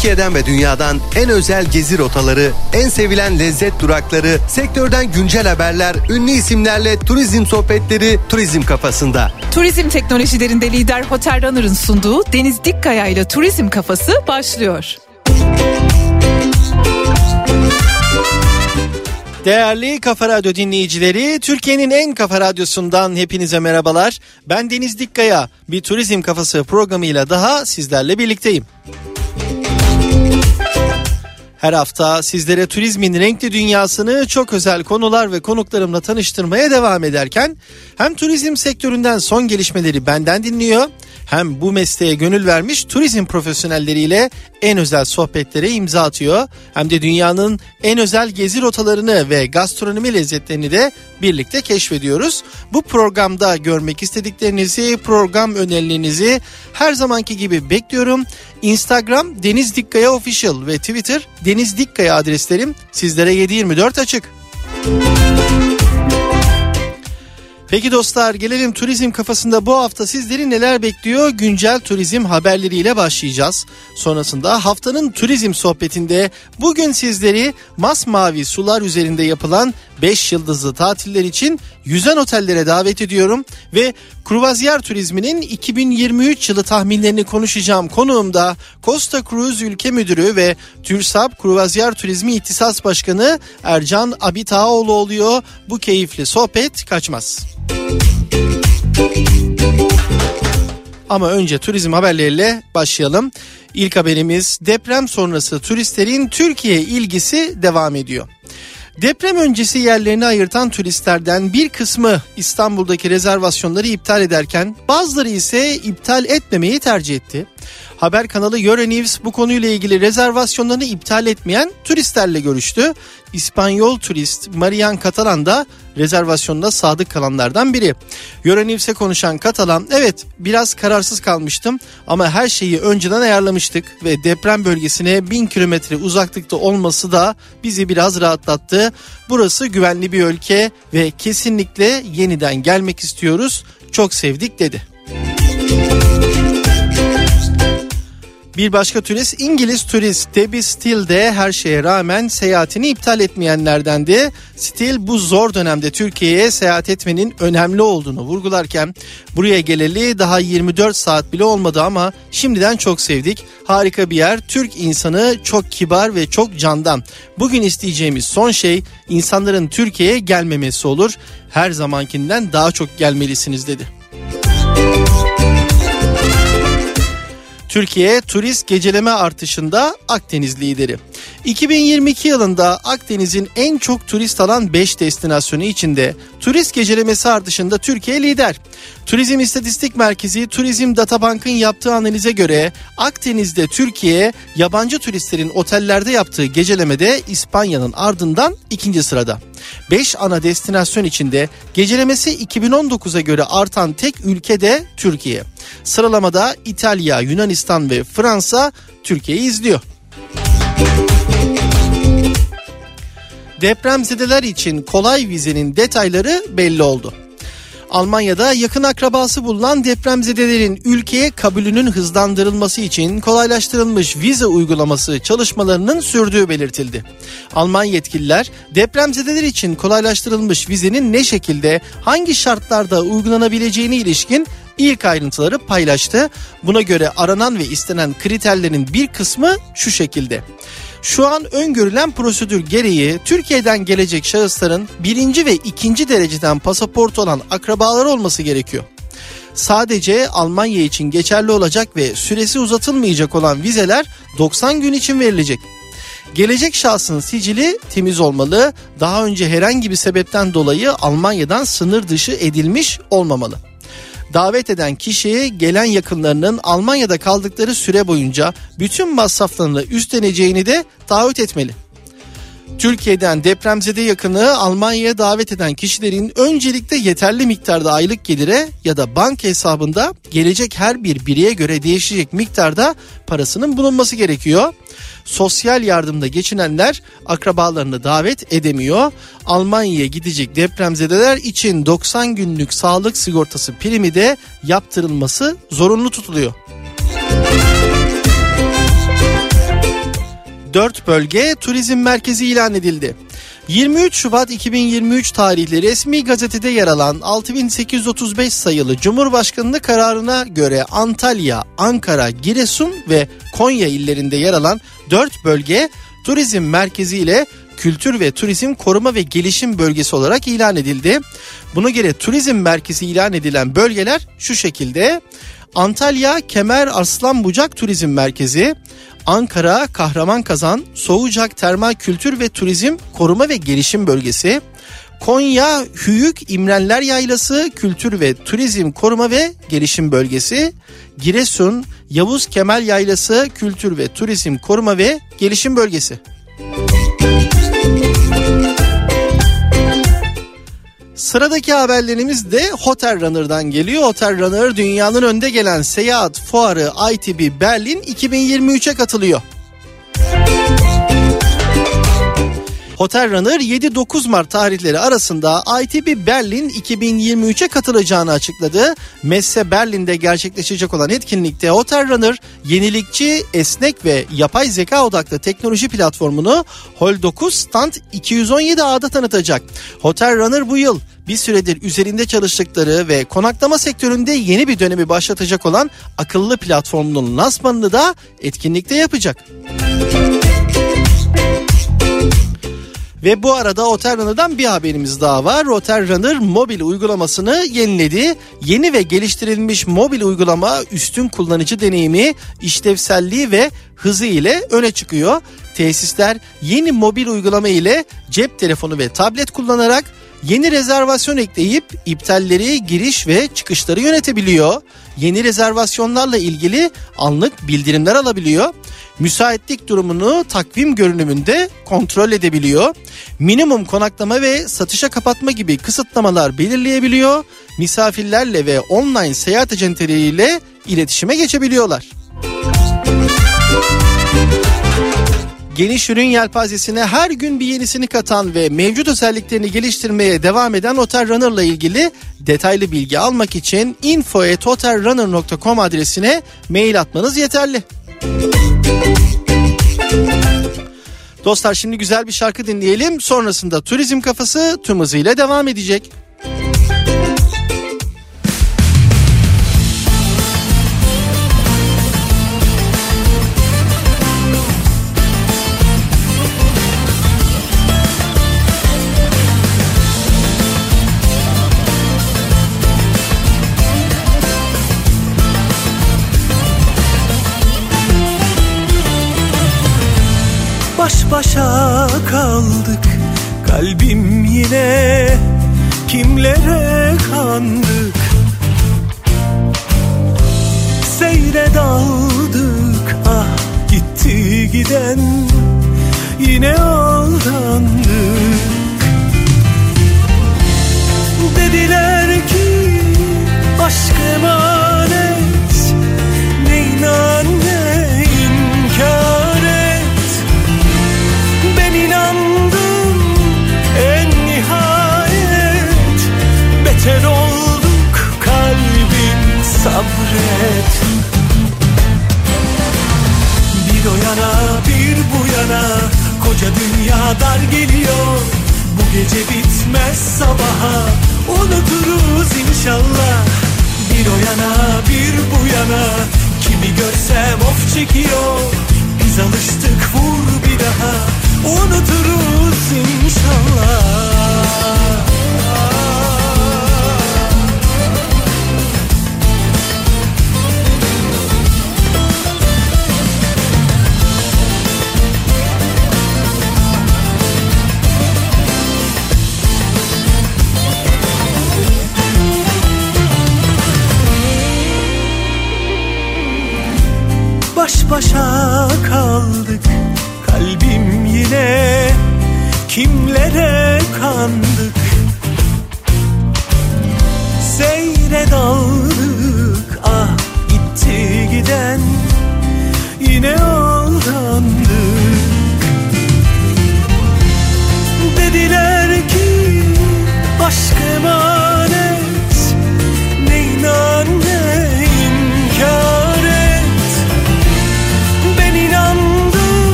Türkiye'den ve dünyadan en özel gezi rotaları, en sevilen lezzet durakları, sektörden güncel haberler, ünlü isimlerle turizm sohbetleri Turizm Kafasında. Turizm teknolojilerinde lider Hotel Runner'ın sunduğu Deniz Dikkaya ile Turizm Kafası başlıyor. Değerli Kafa Radyo dinleyicileri, Türkiye'nin en kafa radyosundan hepinize merhabalar. Ben Deniz Dikkaya, bir turizm kafası programıyla daha sizlerle birlikteyim. Her hafta sizlere turizmin renkli dünyasını çok özel konular ve konuklarımla tanıştırmaya devam ederken hem turizm sektöründen son gelişmeleri benden dinliyor hem bu mesleğe gönül vermiş turizm profesyonelleriyle en özel sohbetlere imza atıyor. Hem de dünyanın en özel gezi rotalarını ve gastronomi lezzetlerini de birlikte keşfediyoruz. Bu programda görmek istediklerinizi, program önerilerinizi her zamanki gibi bekliyorum. Instagram Deniz Dikkaya Official ve Twitter Deniz Dikkaya adreslerim sizlere 724 açık. Peki dostlar gelelim turizm kafasında bu hafta sizleri neler bekliyor? Güncel turizm haberleriyle başlayacağız. Sonrasında haftanın turizm sohbetinde bugün sizleri masmavi sular üzerinde yapılan 5 yıldızlı tatiller için yüzen otellere davet ediyorum ve kruvazyer turizminin 2023 yılı tahminlerini konuşacağım konuğum da Costa Cruise Ülke Müdürü ve TÜRSAP Kruvazyer Turizmi İhtisas Başkanı Ercan Abitaoğlu oluyor. Bu keyifli sohbet kaçmaz. Ama önce turizm haberleriyle başlayalım. İlk haberimiz deprem sonrası turistlerin Türkiye ilgisi devam ediyor. Deprem öncesi yerlerini ayırtan turistlerden bir kısmı İstanbul'daki rezervasyonları iptal ederken bazıları ise iptal etmemeyi tercih etti. Haber kanalı Euronews bu konuyla ilgili rezervasyonlarını iptal etmeyen turistlerle görüştü. İspanyol turist Marian Catalan da rezervasyonuna sadık kalanlardan biri. Euronews'e konuşan Katalan evet biraz kararsız kalmıştım ama her şeyi önceden ayarlamıştık ve deprem bölgesine bin kilometre uzaklıkta olması da bizi biraz rahatlattı. Burası güvenli bir ülke ve kesinlikle yeniden gelmek istiyoruz. Çok sevdik dedi. Bir başka turist İngiliz turist Debbie Steele de her şeye rağmen seyahatini iptal etmeyenlerdendi. Steele bu zor dönemde Türkiye'ye seyahat etmenin önemli olduğunu vurgularken buraya geleli daha 24 saat bile olmadı ama şimdiden çok sevdik. Harika bir yer. Türk insanı çok kibar ve çok candan. Bugün isteyeceğimiz son şey insanların Türkiye'ye gelmemesi olur. Her zamankinden daha çok gelmelisiniz dedi. Türkiye turist geceleme artışında Akdeniz lideri. 2022 yılında Akdeniz'in en çok turist alan 5 destinasyonu içinde turist gecelemesi artışında Türkiye lider. Turizm İstatistik Merkezi Turizm Databank'ın yaptığı analize göre Akdeniz'de Türkiye yabancı turistlerin otellerde yaptığı gecelemede İspanya'nın ardından ikinci sırada. 5 ana destinasyon içinde gecelemesi 2019'a göre artan tek ülke de Türkiye. Sıralamada İtalya, Yunanistan ve Fransa Türkiye'yi izliyor. Depremzedeler için kolay vizenin detayları belli oldu. Almanya'da yakın akrabası bulunan depremzedelerin ülkeye kabulünün hızlandırılması için kolaylaştırılmış vize uygulaması çalışmalarının sürdüğü belirtildi. Alman yetkililer depremzedeler için kolaylaştırılmış vizenin ne şekilde hangi şartlarda uygulanabileceğine ilişkin ilk ayrıntıları paylaştı. Buna göre aranan ve istenen kriterlerin bir kısmı şu şekilde. Şu an öngörülen prosedür gereği Türkiye'den gelecek şahısların birinci ve ikinci dereceden pasaport olan akrabaları olması gerekiyor. Sadece Almanya için geçerli olacak ve süresi uzatılmayacak olan vizeler 90 gün için verilecek. Gelecek şahsın sicili temiz olmalı. Daha önce herhangi bir sebepten dolayı Almanya'dan sınır dışı edilmiş olmamalı davet eden kişiye gelen yakınlarının Almanya'da kaldıkları süre boyunca bütün masraflarını üstleneceğini de taahhüt etmeli. Türkiye'den depremzede yakını Almanya'ya davet eden kişilerin öncelikle yeterli miktarda aylık gelire ya da banka hesabında gelecek her bir bireye göre değişecek miktarda parasının bulunması gerekiyor. Sosyal yardımda geçinenler akrabalarını davet edemiyor. Almanya'ya gidecek depremzedeler için 90 günlük sağlık sigortası primi de yaptırılması zorunlu tutuluyor. 4 bölge turizm merkezi ilan edildi. 23 Şubat 2023 tarihli resmi gazetede yer alan 6835 sayılı Cumhurbaşkanlığı kararına göre Antalya, Ankara, Giresun ve Konya illerinde yer alan 4 bölge turizm merkezi ile Kültür ve Turizm Koruma ve Gelişim Bölgesi olarak ilan edildi. Buna göre turizm merkezi ilan edilen bölgeler şu şekilde. Antalya Kemer Arslan Bucak Turizm Merkezi, Ankara Kahraman Kazan Soğucak Termal Kültür ve Turizm Koruma ve Gelişim Bölgesi, Konya Hüyük İmrenler Yaylası Kültür ve Turizm Koruma ve Gelişim Bölgesi, Giresun Yavuz Kemal Yaylası Kültür ve Turizm Koruma ve Gelişim Bölgesi. Sıradaki haberlerimiz de Hotel Runner'dan geliyor. Hotel Runner dünyanın önde gelen seyahat fuarı ITB Berlin 2023'e katılıyor. Hotel Runner 7-9 Mart tarihleri arasında ITB Berlin 2023'e katılacağını açıkladı. Messe Berlin'de gerçekleşecek olan etkinlikte Hotel Runner yenilikçi, esnek ve yapay zeka odaklı teknoloji platformunu Hol 9 Stand 217A'da tanıtacak. Hotel Runner bu yıl bir süredir üzerinde çalıştıkları ve konaklama sektöründe yeni bir dönemi başlatacak olan akıllı platformunun lansmanını da etkinlikte yapacak. Ve bu arada Hotel Runner'dan bir haberimiz daha var. Hotel Runner mobil uygulamasını yeniledi. Yeni ve geliştirilmiş mobil uygulama üstün kullanıcı deneyimi, işlevselliği ve hızı ile öne çıkıyor. Tesisler yeni mobil uygulama ile cep telefonu ve tablet kullanarak Yeni rezervasyon ekleyip iptalleri, giriş ve çıkışları yönetebiliyor. Yeni rezervasyonlarla ilgili anlık bildirimler alabiliyor. Müsaitlik durumunu takvim görünümünde kontrol edebiliyor. Minimum konaklama ve satışa kapatma gibi kısıtlamalar belirleyebiliyor. Misafirlerle ve online seyahat acenteleriyle iletişime geçebiliyorlar. Geniş ürün yelpazesine her gün bir yenisini katan ve mevcut özelliklerini geliştirmeye devam eden Hotel Runner'la ilgili detaylı bilgi almak için info.hotelrunner.com adresine mail atmanız yeterli. Dostlar şimdi güzel bir şarkı dinleyelim. Sonrasında turizm kafası tüm hızıyla devam edecek. Baş başa kaldık. Kalbim yine kimlere kandık? Seyre daldık ah gitti giden Yine aldandık. Dediler ki aşk sabret. Bir o yana bir bu yana Koca dünya dar geliyor. Bu gece bitmez sabaha Unuturuz inşallah. Bir o yana bir bu yana Kimi görsem of çekiyor. Biz alıştık vur bir daha Unuturuz inşallah kimlere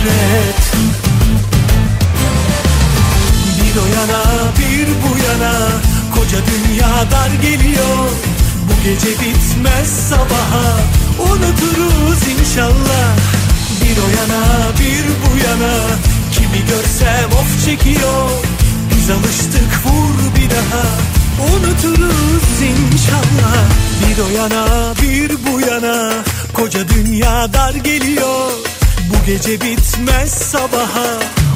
sabret Bir o yana bir bu yana Koca dünya dar geliyor. Bu gece bitmez sabaha Unuturuz inşallah. Bir o yana bir bu yana Kimi görsem of çekiyor. Biz alıştık vur bir daha Unuturuz inşallah. Bir o yana bir bu yana Koca dünya dar geliyor Bu gece bitmez sabaha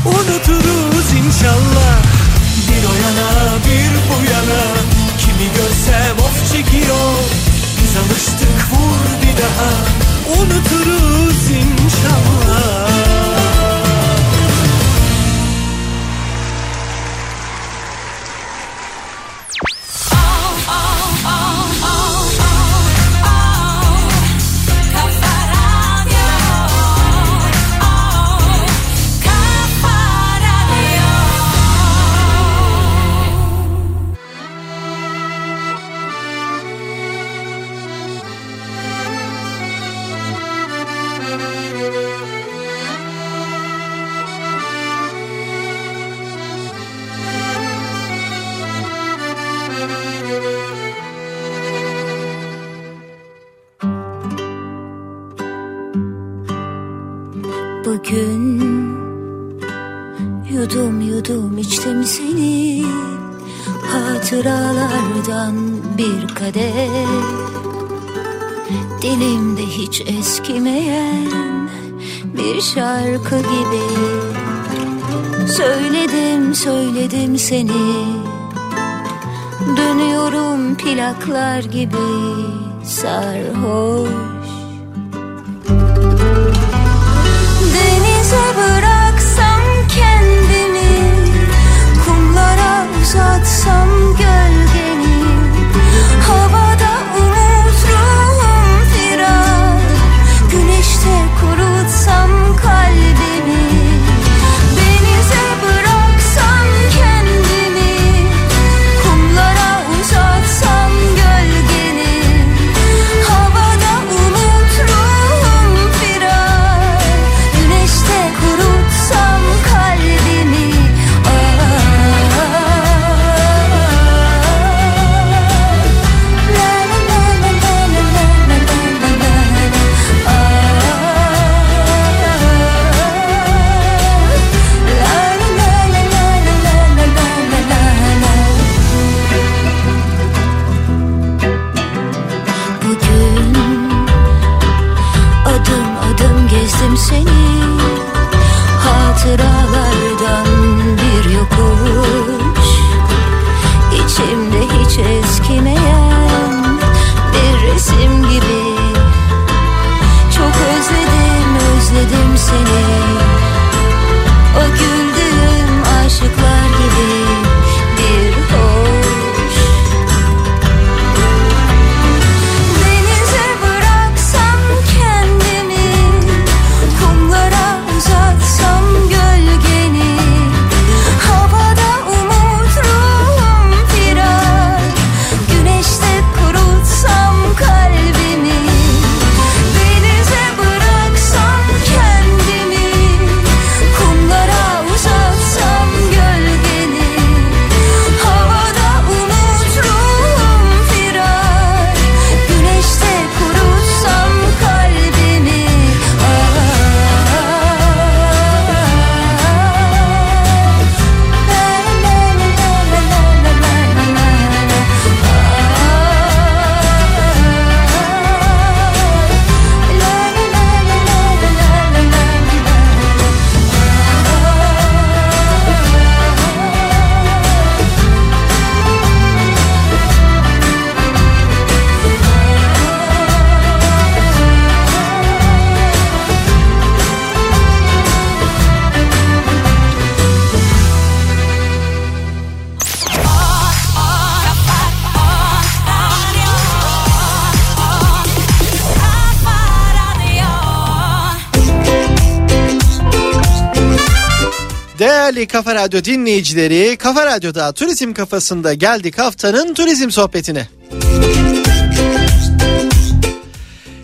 Unuturuz inşallah. Bir o yana bir bu yana Kimi görsem of çekiyor. Biz alıştık vur bir daha Unuturuz Söyledim seni. Dönüyorum plaklar gibi sarhoş. Denize bıraksam kendimi Kumlara uzatsam Değerli Kafa Radyo dinleyicileri, Kafa Radyo'da Turizm Kafasında geldik haftanın turizm sohbetine.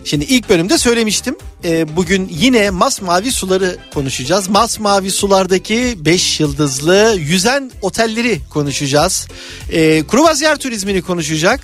Şimdi ilk bölümde söylemiştim. Ee, bugün yine masmavi suları konuşacağız. Masmavi sulardaki 5 yıldızlı yüzen otelleri konuşacağız. Ee, Kruvaziyer turizmini konuşacak.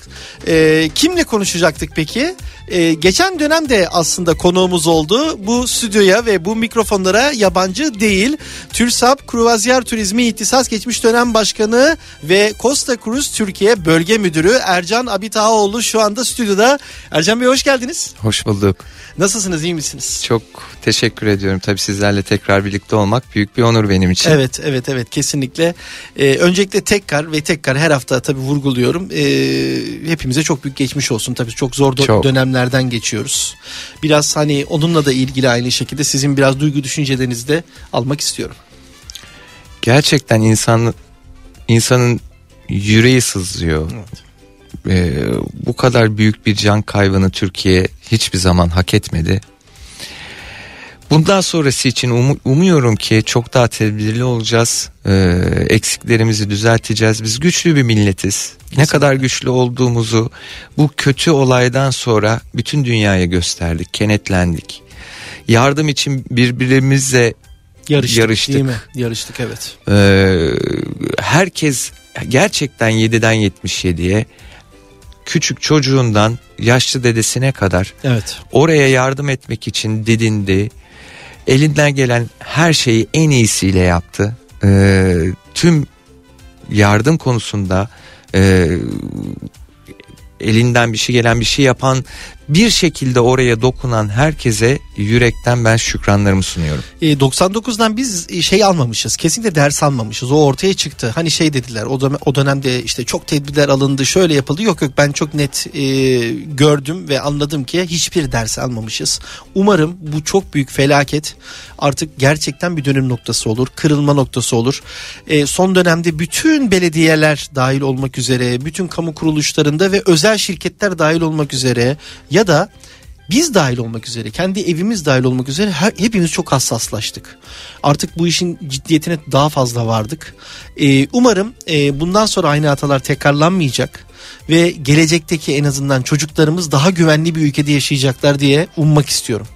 Ee, kimle konuşacaktık peki? Ee, geçen dönemde aslında konuğumuz oldu. Bu stüdyoya ve bu mikrofonlara yabancı değil. TÜRSAP Kruvaziyer Turizmi İhtisas Geçmiş Dönem Başkanı ve Costa Cruz Türkiye Bölge Müdürü Ercan Abitaoğlu şu anda stüdyoda. Ercan Bey hoş geldiniz. Hoş bulduk. Nasılsınız iyi misiniz? Çok teşekkür ediyorum. Tabii sizlerle tekrar birlikte olmak büyük bir onur benim için. Evet evet evet kesinlikle. Ee, öncelikle tekrar ve tekrar her hafta tabii vurguluyorum. Ee, hepimize çok büyük geçmiş olsun. Tabii çok zor do- Çok. dönemlerden geçiyoruz. Biraz hani onunla da ilgili aynı şekilde sizin biraz duygu düşüncelerinizi de almak istiyorum. Gerçekten insan insanın yüreği sızlıyor. Ee, bu kadar büyük bir can kaybını Türkiye hiçbir zaman hak etmedi. Bundan sonrası için umu- umuyorum ki çok daha tedbirli olacağız. Ee, eksiklerimizi düzelteceğiz. Biz güçlü bir milletiz. Ne kadar güçlü olduğumuzu bu kötü olaydan sonra bütün dünyaya gösterdik, kenetlendik. Yardım için birbirimizle Yarıştık, Yarıştık. değil mi? Yarıştık evet. Ee, herkes gerçekten 7'den 77'ye küçük çocuğundan yaşlı dedesine kadar Evet. oraya yardım etmek için didindi. Elinden gelen her şeyi en iyisiyle yaptı. Ee, tüm yardım konusunda e, elinden bir şey gelen bir şey yapan bir şekilde oraya dokunan herkese yürekten ben şükranlarımı sunuyorum. E, 99'dan biz şey almamışız. Kesinlikle ders almamışız. O ortaya çıktı. Hani şey dediler o, dönem, o dönemde işte çok tedbirler alındı şöyle yapıldı. Yok yok ben çok net e, gördüm ve anladım ki hiçbir ders almamışız. Umarım bu çok büyük felaket artık gerçekten bir dönüm noktası olur. Kırılma noktası olur. E, son dönemde bütün belediyeler dahil olmak üzere bütün kamu kuruluşlarında ve özel şirketler dahil olmak üzere ya da biz dahil olmak üzere, kendi evimiz dahil olmak üzere her, hepimiz çok hassaslaştık. Artık bu işin ciddiyetine daha fazla vardık. Ee, umarım e, bundan sonra aynı hatalar tekrarlanmayacak ve gelecekteki en azından çocuklarımız daha güvenli bir ülkede yaşayacaklar diye ummak istiyorum.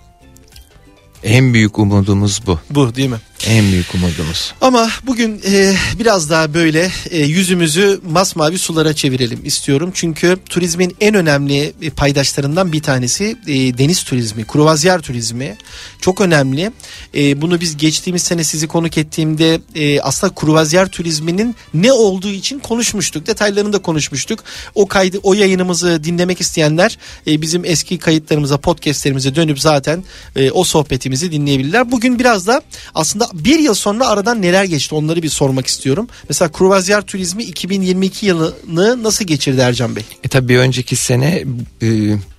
En büyük umudumuz bu. Bu değil mi? En büyük umudumuz. Ama bugün e, biraz daha böyle e, yüzümüzü masmavi sulara çevirelim istiyorum. Çünkü turizmin en önemli e, paydaşlarından bir tanesi e, deniz turizmi, kruvazyer turizmi. Çok önemli. E, bunu biz geçtiğimiz sene sizi konuk ettiğimde e, aslında kruvazyer turizminin ne olduğu için konuşmuştuk. Detaylarını da konuşmuştuk. O kaydı, o yayınımızı dinlemek isteyenler e, bizim eski kayıtlarımıza, podcastlerimize dönüp zaten e, o sohbetimizi dinleyebilirler. Bugün biraz da aslında bir yıl sonra aradan neler geçti onları bir sormak istiyorum. Mesela kruvazyer turizmi 2022 yılını nasıl geçirdi Ercan Bey? E tabii bir önceki sene e,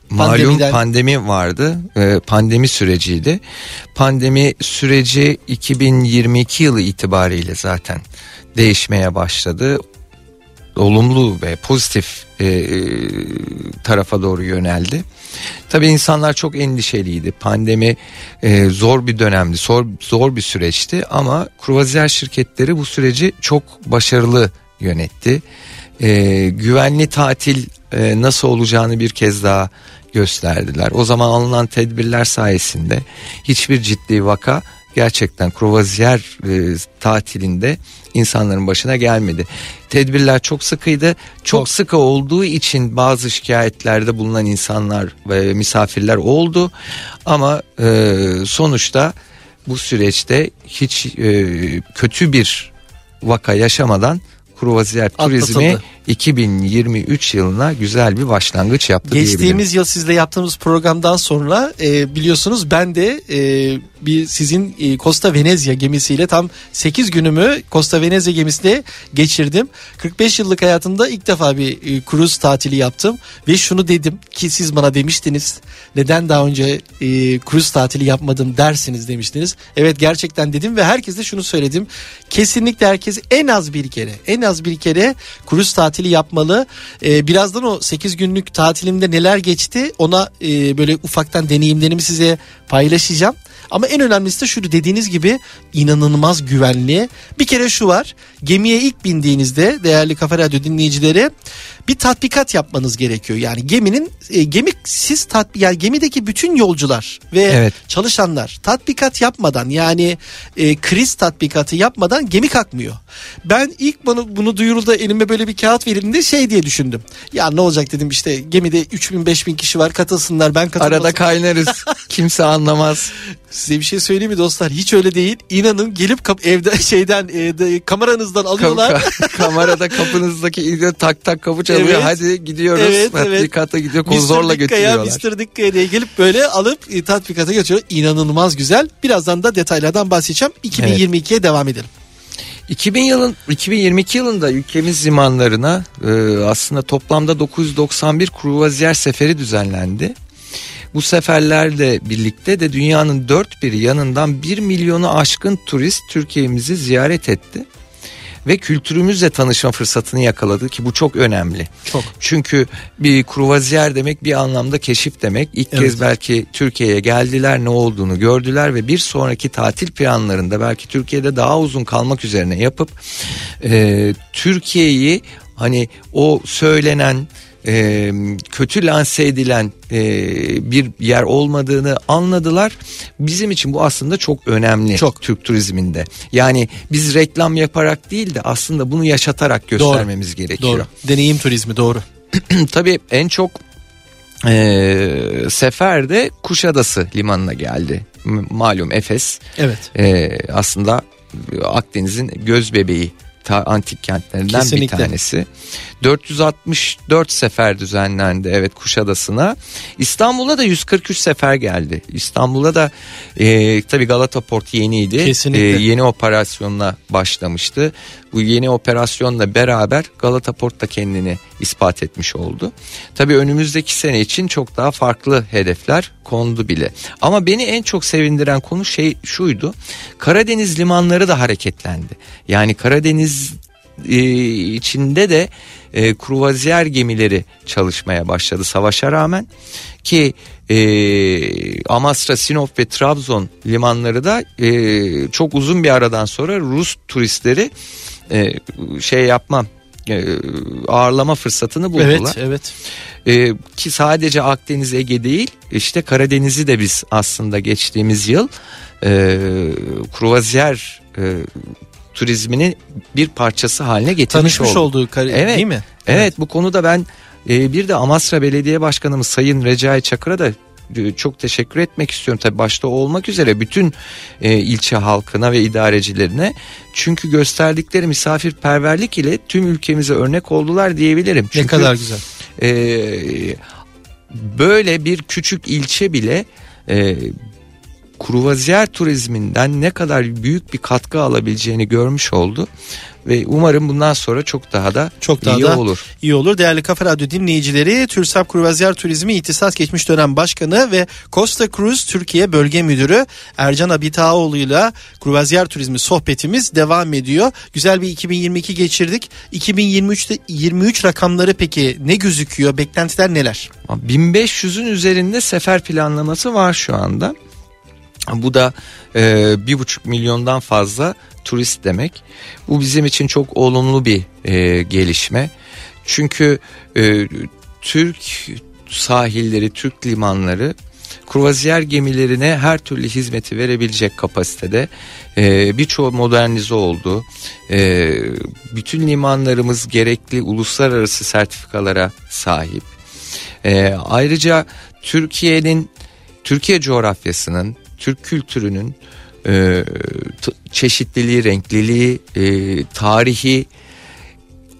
malum Pandemiden- pandemi vardı. E, pandemi süreciydi. Pandemi süreci 2022 yılı itibariyle zaten değişmeye başladı. Olumlu ve pozitif e, tarafa doğru yöneldi. Tabii insanlar çok endişeliydi. Pandemi e, zor bir dönemdi, zor, zor bir süreçti ama kruvaziyer şirketleri bu süreci çok başarılı yönetti. E, güvenli tatil e, nasıl olacağını bir kez daha gösterdiler. O zaman alınan tedbirler sayesinde hiçbir ciddi vaka gerçekten kruvaziyer e, tatilinde insanların başına gelmedi. Tedbirler çok sıkıydı. Çok sıkı olduğu için bazı şikayetlerde bulunan insanlar ve misafirler oldu. Ama e, sonuçta bu süreçte hiç e, kötü bir vaka yaşamadan kruvaziyer turizmi Atlatıldı. 2023 yılına güzel bir başlangıç yaptı. Geçtiğimiz yıl sizle yaptığımız programdan sonra e, biliyorsunuz ben de e, bir sizin e, Costa Venezia gemisiyle tam 8 günümü Costa Venezia gemisinde geçirdim. 45 yıllık hayatımda ilk defa bir e, kruz tatili yaptım ve şunu dedim ki siz bana demiştiniz neden daha önce e, kruz tatili yapmadım dersiniz demiştiniz. Evet gerçekten dedim ve herkese şunu söyledim. Kesinlikle herkes en az bir kere en az bir kere kruz tatili yapmalı. E, birazdan o 8 günlük tatilimde neler geçti ona e, böyle ufaktan deneyimlerimi size paylaşacağım. Ama en önemlisi de şu dediğiniz gibi inanılmaz güvenli. Bir kere şu var. Gemiye ilk bindiğinizde değerli Kafa Radyo dinleyicileri bir tatbikat yapmanız gerekiyor. Yani geminin e, gemi siz tat yani gemideki bütün yolcular ve Evet. çalışanlar tatbikat yapmadan yani e, kriz tatbikatı yapmadan gemi kalkmıyor. Ben ilk bunu bunu duyuruldu elime böyle bir kağıt verildiğinde şey diye düşündüm. Ya ne olacak dedim işte gemide 3000 5000 kişi var katılsınlar ben katılmasın. Arada kaynarız. Kimse anlamaz. Size bir şey söyleyeyim mi dostlar? Hiç öyle değil. İnanın gelip kap- evde şeyden e, de- kameranızdan alıyorlar. Ka- kamerada kapınızdaki izle tak tak kapı çalıyor. Evet. Hadi gidiyoruz. Evet, evet. Tatbikata gidiyor. Mr. Zorla Dikka'ya, götürüyorlar. Mr. Dikka'ya diye gelip böyle alıp e, tatbikata götürüyor. İnanılmaz güzel. Birazdan da detaylardan bahsedeceğim. 2022'ye devam edelim. 2000 yılın 2022 yılında ülkemiz limanlarına e, aslında toplamda 991 kruvaziyer seferi düzenlendi. Bu seferlerle birlikte de dünyanın dört bir yanından 1 milyonu aşkın turist Türkiye'mizi ziyaret etti. Ve kültürümüzle tanışma fırsatını yakaladı ki bu çok önemli. Çok. Çünkü bir kruvaziyer demek bir anlamda keşif demek. İlk Evet. kez belki Türkiye'ye geldiler ne olduğunu gördüler ve bir sonraki tatil planlarında belki Türkiye'de daha uzun kalmak üzerine yapıp e, Türkiye'yi hani o söylenen e, kötü lanse edilen e, bir yer olmadığını anladılar. Bizim için bu aslında çok önemli Çok. Türk turizminde. Yani biz reklam yaparak değil de aslında bunu yaşatarak göstermemiz gerekiyor. Doğru. Deneyim turizmi doğru. Tabii en çok e, sefer de Kuşadası limanına geldi. Malum Efes Evet. e, aslında Akdeniz'in göz bebeği ta, antik kentlerinden Kesinlikle. bir tanesi. 464 sefer düzenlendi evet Kuşadası'na. İstanbul'a da 143 sefer geldi. İstanbul'a da e, tabii Galata Port yeniydi. Kesinlikle. E, yeni operasyonla başlamıştı. Bu yeni operasyonla beraber Galata Port da kendini ispat etmiş oldu. Tabii önümüzdeki sene için çok daha farklı hedefler kondu bile. Ama beni en çok sevindiren konu şey şuydu. Karadeniz limanları da hareketlendi. Yani Karadeniz e, içinde de e, kruvaziyer gemileri çalışmaya başladı savaşa rağmen ki e, Amasra, Sinop ve Trabzon limanları da e, çok uzun bir aradan sonra Rus turistleri e, şey yapmam e, ağırlama fırsatını buldular. Evet, evet. Ee, ki sadece Akdeniz Ege değil işte Karadeniz'i de biz aslında geçtiğimiz yıl e, kruvaziyer e, turizminin bir parçası haline getirmiş Tanışmış olduk. olduğu kar- Evet. değil mi? Evet, bu konuda ben e, bir de Amasra Belediye Başkanımız Sayın Recai Çakır'a da e, çok teşekkür etmek istiyorum. Tabii başta olmak üzere bütün e, ilçe halkına ve idarecilerine. Çünkü gösterdikleri misafirperverlik ile tüm ülkemize örnek oldular diyebilirim. Ne Çünkü, kadar güzel. e, böyle bir küçük ilçe bile e, kruvaziyer turizminden ne kadar büyük bir katkı alabileceğini görmüş oldu ve umarım bundan sonra çok daha da Çok daha iyi da olur. iyi olur. Değerli Kafa Radyo dinleyicileri, Türsap Kruvazyer Turizmi İhtisas Geçmiş Dönem Başkanı ve Costa Cruz Türkiye Bölge Müdürü Ercan Abitaoğlu ile Kruvazyer Turizmi sohbetimiz devam ediyor. Güzel bir 2022 geçirdik. 2023'te 23 rakamları peki ne gözüküyor? Beklentiler neler? 1500'ün üzerinde sefer planlaması var şu anda. Bu da e, bir buçuk milyondan fazla turist demek. Bu bizim için çok olumlu bir e, gelişme. Çünkü e, Türk sahilleri, Türk limanları kruvaziyer gemilerine her türlü hizmeti verebilecek kapasitede e, birçoğu modernize oldu. Bütün limanlarımız gerekli uluslararası sertifikalara sahip. Ayrıca Türkiye'nin Türkiye coğrafyasının, Türk kültürünün e, çeşitliliği, renkliliği, e, tarihi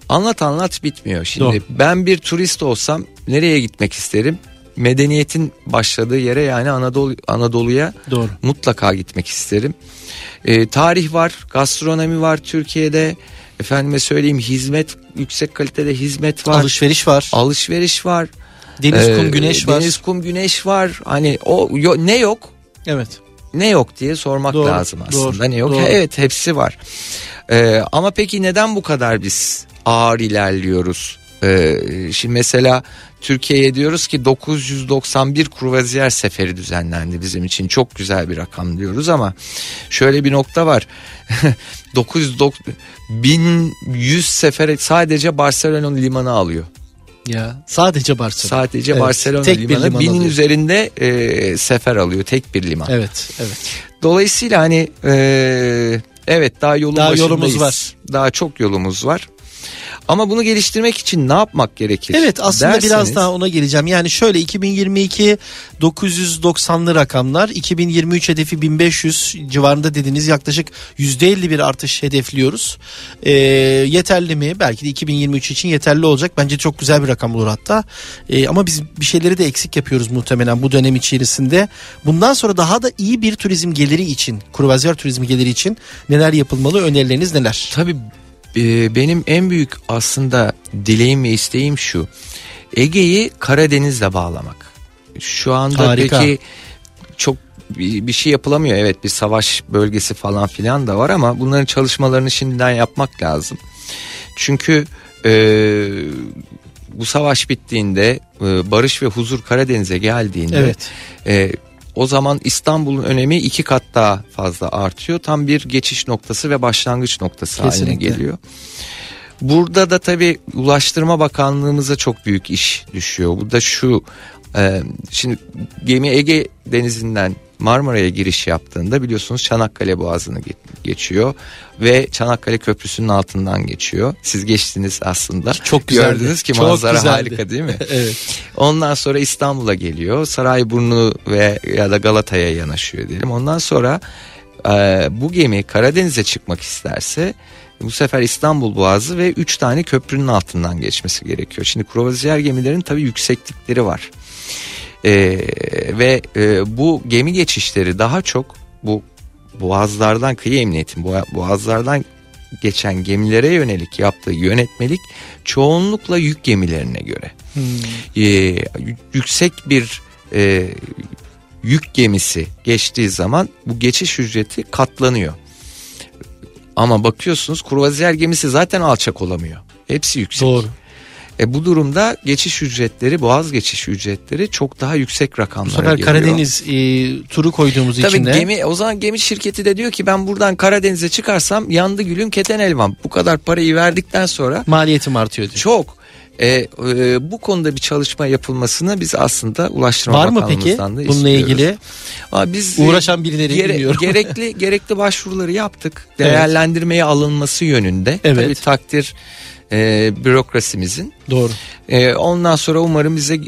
anlat anlat bitmiyor. Şimdi Doğru. ben bir turist olsam nereye gitmek isterim? Medeniyetin başladığı yere yani Anadolu Anadolu'ya Doğru. mutlaka gitmek isterim. E, tarih var, gastronomi var Türkiye'de. Efendime söyleyeyim hizmet, yüksek kalitede hizmet var. Alışveriş var. alışveriş var. Deniz, Ee, kum, güneş var. Deniz, kum, güneş var. Hani o yo- ne yok? Evet. Ne yok diye sormak Doğru, lazım aslında. doğru, ne yok? doğru. Evet hepsi var. Ee, ama peki neden bu kadar biz ağır ilerliyoruz Ee, şimdi mesela Türkiye'ye diyoruz ki 991 kruvaziyer seferi düzenlendi bizim için çok güzel bir rakam diyoruz ama şöyle bir nokta var 990 1100 sefer sadece Barcelona limanı alıyor. Ya sadece Barcelona. Sadece Evet, Barcelona tek bir liman binin alıyor. üzerinde e, sefer alıyor tek bir liman. Evet, evet. Dolayısıyla hani e, evet daha yolun Daha başındayız. yolumuz var. Daha çok yolumuz var. Ama bunu geliştirmek için ne yapmak gerekir? Evet aslında derseniz, biraz daha ona geleceğim. Yani şöyle 2022 990'lı rakamlar 2023 hedefi 1500 civarında dediniz yaklaşık %50 bir artış hedefliyoruz. Ee, yeterli mi? Belki de 2023 için yeterli olacak. Bence çok güzel bir rakam olur hatta. Ee, ama biz bir şeyleri de eksik yapıyoruz muhtemelen bu dönem içerisinde. Bundan sonra daha da iyi bir turizm geliri için, kruvaziyer turizmi geliri için neler yapılmalı? Önerileriniz neler? Tabii e, benim en büyük aslında dileğim ve isteğim şu. Ege'yi Karadeniz'le bağlamak. Şu anda Harika. peki çok bir bir şey yapılamıyor. Evet bir savaş bölgesi falan filan da var ama bunların çalışmalarını şimdiden yapmak lazım. Çünkü e, bu savaş bittiğinde e, barış ve huzur Karadeniz'e geldiğinde Evet. e, o zaman İstanbul'un önemi iki kat daha fazla artıyor. Tam bir geçiş noktası ve başlangıç noktası haline Kesinlikle. geliyor. Burada da tabii Ulaştırma Bakanlığımıza çok büyük iş düşüyor. Bu da şu e, şimdi gemi Ege Denizi'nden Marmara'ya giriş yaptığında biliyorsunuz Çanakkale Boğazı'nı ge- geçiyor ve Çanakkale Köprüsü'nün altından geçiyor. Siz geçtiniz aslında. Çok güzeldi. Gördünüz ki Çok manzara güzeldi. harika değil mi? evet. Ondan sonra İstanbul'a geliyor. Sarayburnu ve ya da Galata'ya yanaşıyor diyelim. Ondan sonra e, bu gemi Karadeniz'e çıkmak isterse bu sefer İstanbul Boğazı ve 3 tane köprünün altından geçmesi gerekiyor. Şimdi kruvaziyer gemilerin tabii yükseklikleri var. E, ve e, bu gemi geçişleri daha çok bu boğazlardan kıyı emniyetin boğa- boğazlardan geçen gemilere yönelik yaptığı yönetmelik çoğunlukla yük gemilerine göre e, y- yüksek bir e, yük gemisi geçtiği zaman bu geçiş ücreti katlanıyor. Ama bakıyorsunuz kruvaziyer gemisi zaten alçak olamıyor. Hepsi yüksek. Doğru. E bu durumda geçiş ücretleri, boğaz geçiş ücretleri çok daha yüksek Bu rakamlara sefer geliyor. Karadeniz e, turu koyduğumuz Tabii için de gemi o zaman gemi şirketi de diyor ki ben buradan Karadeniz'e çıkarsam yandı gülüm keten elvam. Bu kadar parayı verdikten sonra maliyetim artıyor diyor. çok e, e, bu konuda bir çalışma yapılmasını biz aslında Ulaştırma Var mı peki da bununla ilgili? Ama biz Uğraşan birileri gere- bilmiyorum. gerekli gerekli başvuruları yaptık. Evet. Değerlendirmeye alınması yönünde. Evet. Tabii takdir e, bürokrasimizin. Doğru. E, ondan sonra umarım bize e,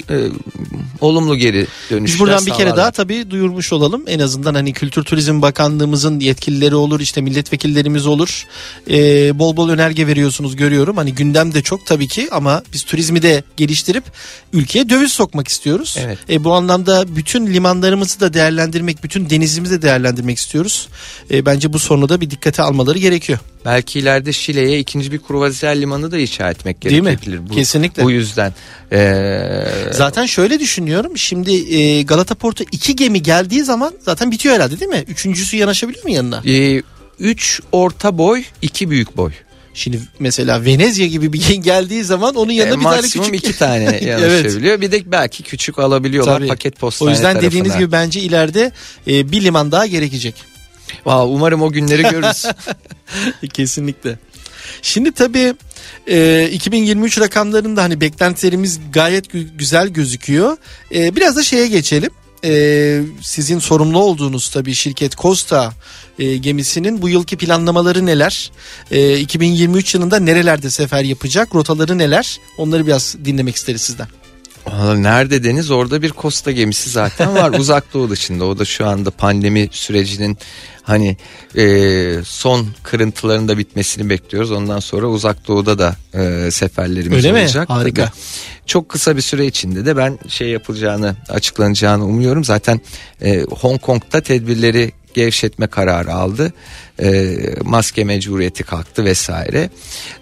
olumlu geri dönüşler Biz buradan bir kere daha tabii duyurmuş olalım. En azından hani Kültür Turizm Bakanlığımızın yetkilileri olur, işte milletvekillerimiz olur. Ee, bol bol önerge veriyorsunuz görüyorum. Hani gündem de çok tabii ki ama biz turizmi de geliştirip ülkeye döviz sokmak istiyoruz. Evet. E, bu anlamda bütün limanlarımızı da değerlendirmek, bütün denizimizi de değerlendirmek istiyoruz. E, bence bu sorunu da bir dikkate almaları gerekiyor. Belki ileride Şile'ye ikinci bir kruvaziyer limanı da inşa etmek Değil mi? gerekebilir. Bu, Kesinlikle. Bu yüzden. Ee, Zaten şöyle düşünüyorum. Şimdi e, Galata Port'a iki gemi geldiği zaman zaten bitiyor herhalde değil mi? Üçüncüsü yanaşabiliyor mu yanına? e, üç orta boy, iki büyük boy. Şimdi mesela Venezia gibi bir gen geldiği zaman onun yanına E, bir tane maksimum küçük iki tane evet. yanaşabiliyor. Bir de belki küçük alabiliyorlar Tabii. paket O postane yüzden dediğiniz tarafına. gibi bence ileride e, bir liman daha gerekecek. Vallahi umarım o günleri görürüz. Kesinlikle. Şimdi tabii e, 2023 rakamlarında hani beklentilerimiz gayet gü- güzel gözüküyor. E, biraz da şeye geçelim. E, sizin sorumlu olduğunuz tabii şirket Costa e, gemisinin bu yılki planlamaları neler? E, 2023 yılında nerelerde sefer yapacak? Rotaları neler? Onları biraz dinlemek isteriz sizden. Nerede deniz orada bir Costa gemisi zaten var uzak doğu dışında o da şu anda pandemi sürecinin hani e, son kırıntılarında bitmesini bekliyoruz ondan sonra uzak doğuda da e, seferlerimiz Öyle mi? olacak. Harika. Tabii. Çok kısa bir süre içinde de ben şey yapılacağını açıklanacağını umuyorum zaten e, Hong Kong'da tedbirleri gevşetme kararı aldı. E, maske mecburiyeti kalktı vesaire.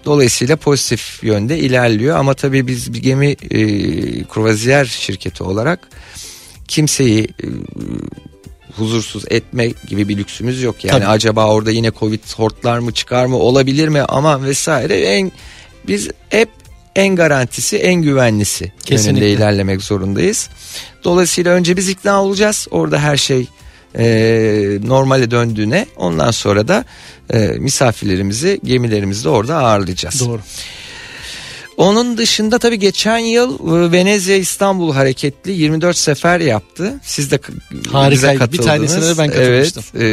Dolayısıyla pozitif yönde ilerliyor ama tabii biz bir gemi e, kruvaziyer şirketi olarak kimseyi e, huzursuz etme gibi bir lüksümüz yok. Yani Tabii. acaba orada yine Covid hortlar mı çıkar mı olabilir mi ama vesaire en biz hep en garantisi en güvenlisi Kesinlikle. yönünde ilerlemek zorundayız. Dolayısıyla önce biz ikna olacağız. Orada her şey e, normale döndüğüne ondan sonra da e, misafirlerimizi gemilerimizde orada ağırlayacağız. Doğru. Onun dışında tabii geçen yıl e, Venezia İstanbul hareketli 24 sefer yaptı. Siz de k- Harikaydı. bize Bir katıldınız. tanesine de ben katılmıştım. Evet,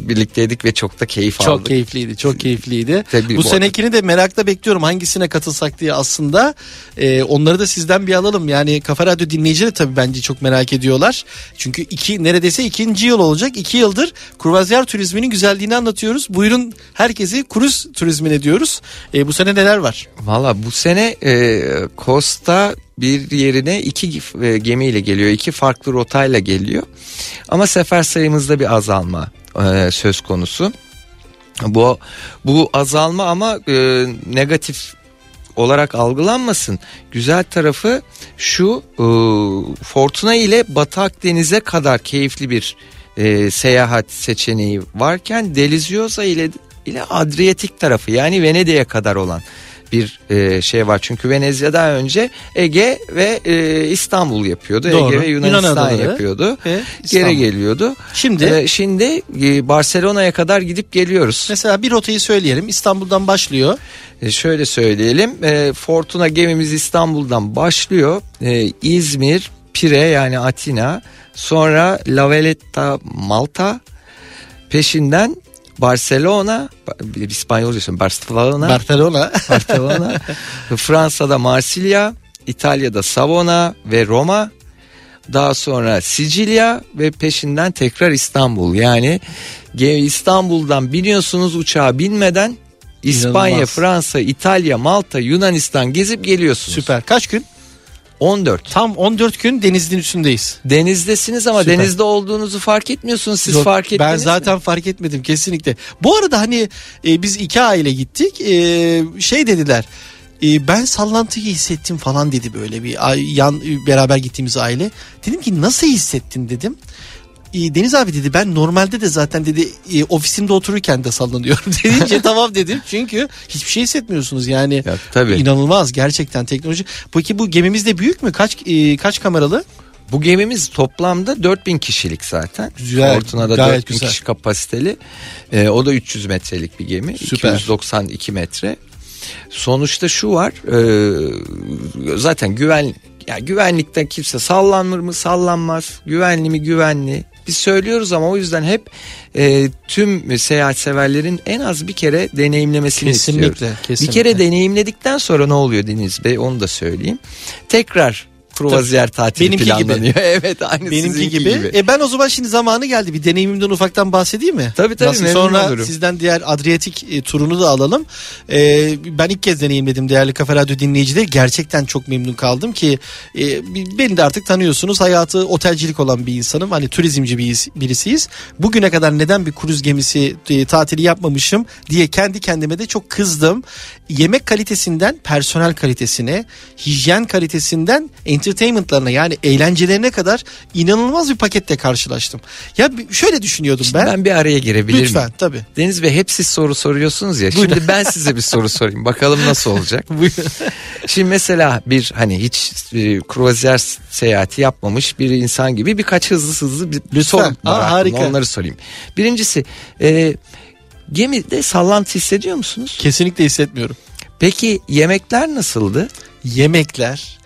e, birlikteydik ve çok da keyif Çok aldık. keyifliydi. Çok keyifliydi. Tabii bu bu- senekini de merakla bekliyorum hangisine katılsak diye aslında. Ee, onları da sizden bir alalım. Yani Kafa Radyo dinleyicileri tabii bence çok merak ediyorlar. Çünkü iki neredeyse ikinci yıl olacak. İki yıldır kruvazyer turizminin güzelliğini anlatıyoruz. Buyurun herkesi kruz turizmine diyoruz. Ee, bu sene neler var? Valla bu sene e, Costa bir yerine iki e, gemiyle geliyor. iki farklı rotayla geliyor. Ama sefer sayımızda bir azalma e, söz konusu. Bu bu azalma ama e, negatif olarak algılanmasın. Güzel tarafı şu e, Fortuna ile Batı Akdeniz'e kadar keyifli bir e, seyahat seçeneği varken Deliziosa ile ile Adriyatik tarafı yani Venedik'e kadar olan bir e, şey var. Çünkü Venezia daha önce Ege ve e, İstanbul yapıyordu. Doğru. Ege ve Yunan Yunanistan adaları yapıyordu. ve İstanbul. Geri geliyordu. Şimdi E, şimdi e, Barcelona'ya kadar gidip geliyoruz. mesela bir rotayı söyleyelim. İstanbul'dan başlıyor. E, şöyle söyleyelim. E, Fortuna gemimiz İstanbul'dan başlıyor. E, İzmir, Pire yani Atina. Sonra La Valletta, Malta. Peşinden Barcelona, İspanyolca söylüyorum. Barcelona, Barcelona. Barcelona. Fransa'da Marsilya, İtalya'da Savona ve Roma. Daha sonra Sicilya ve peşinden tekrar İstanbul. Yani İstanbul'dan biniyorsunuz uçağa binmeden İspanya, İnanılmaz. Fransa, İtalya, Malta, Yunanistan gezip geliyorsunuz. Süper. Kaç gün? 14. Tam 14 gün denizin üstündeyiz. Denizdesiniz ama Süper. denizde olduğunuzu fark etmiyorsunuz. Siz Yok, fark ettiniz Ben mi? zaten fark etmedim kesinlikle. Bu arada hani e, biz iki aile gittik. E, şey dediler. e, ben sallantıyı hissettim falan dedi böyle bir yan beraber gittiğimiz aile. Dedim ki nasıl hissettin dedim. E, Deniz abi dedi ben normalde de zaten dedi e, ofisimde otururken de sallanıyorum deyince tamam dedim. Çünkü hiçbir şey hissetmiyorsunuz yani. Ya, tabii. İnanılmaz gerçekten teknoloji. Peki bu gemimiz de büyük mü? Kaç e, kaç kameralı? Bu gemimiz toplamda 4000 kişilik zaten. Güzel, Fortuna'da gayet 4000 güzel. kişi kapasiteli. Ee, o da 300 metrelik bir gemi. Süper. 292 metre. Sonuçta şu var. e, zaten güven ya güvenlikten kimse sallanır mı sallanmaz. Güvenli mi güvenli. Biz söylüyoruz ama o yüzden hep e, tüm seyahat severlerin en az bir kere deneyimlemesini Kesinlikle, istiyoruz. kesinlikle. Bir kere deneyimledikten sonra ne oluyor Deniz Bey onu da söyleyeyim. Tekrar Kruvaziyer tatili Benimki gibi. planlanıyor. evet aynı Benimki gibi. gibi. E ben o zaman şimdi zamanı geldi. Bir deneyimimden ufaktan bahsedeyim mi? Tabii, tabii, Nasıl? Sonra olurum. sizden diğer Adriyatik e, turunu da alalım. E, ben ilk kez deneyimledim değerli Kafa Radyo dinleyicileri. Gerçekten çok memnun kaldım ki e, beni de artık tanıyorsunuz. Hayatı otelcilik olan bir insanım. Hani turizmci bir, birisiyiz. Bugüne kadar neden bir kruz gemisi e, tatili yapmamışım diye kendi kendime de çok kızdım. Yemek kalitesinden personel kalitesine, hijyen kalitesinden entertainmentlarına yani eğlencelerine kadar inanılmaz bir paketle karşılaştım. Ya şöyle düşünüyordum Şimdi ben, ben. bir araya girebilir Lütfen miyim? tabii. Deniz Bey hep siz soru soruyorsunuz ya. Buyurun. Şimdi ben size bir soru sorayım. Bakalım nasıl olacak. Şimdi mesela bir hani hiç e, kruvaziyer seyahati yapmamış bir insan gibi birkaç hızlı hızlı bir Lütfen. soru Aa, harika. Onları sorayım. Birincisi e, gemide sallantı hissediyor musunuz? Kesinlikle hissetmiyorum. Peki yemekler nasıldı? Yemekler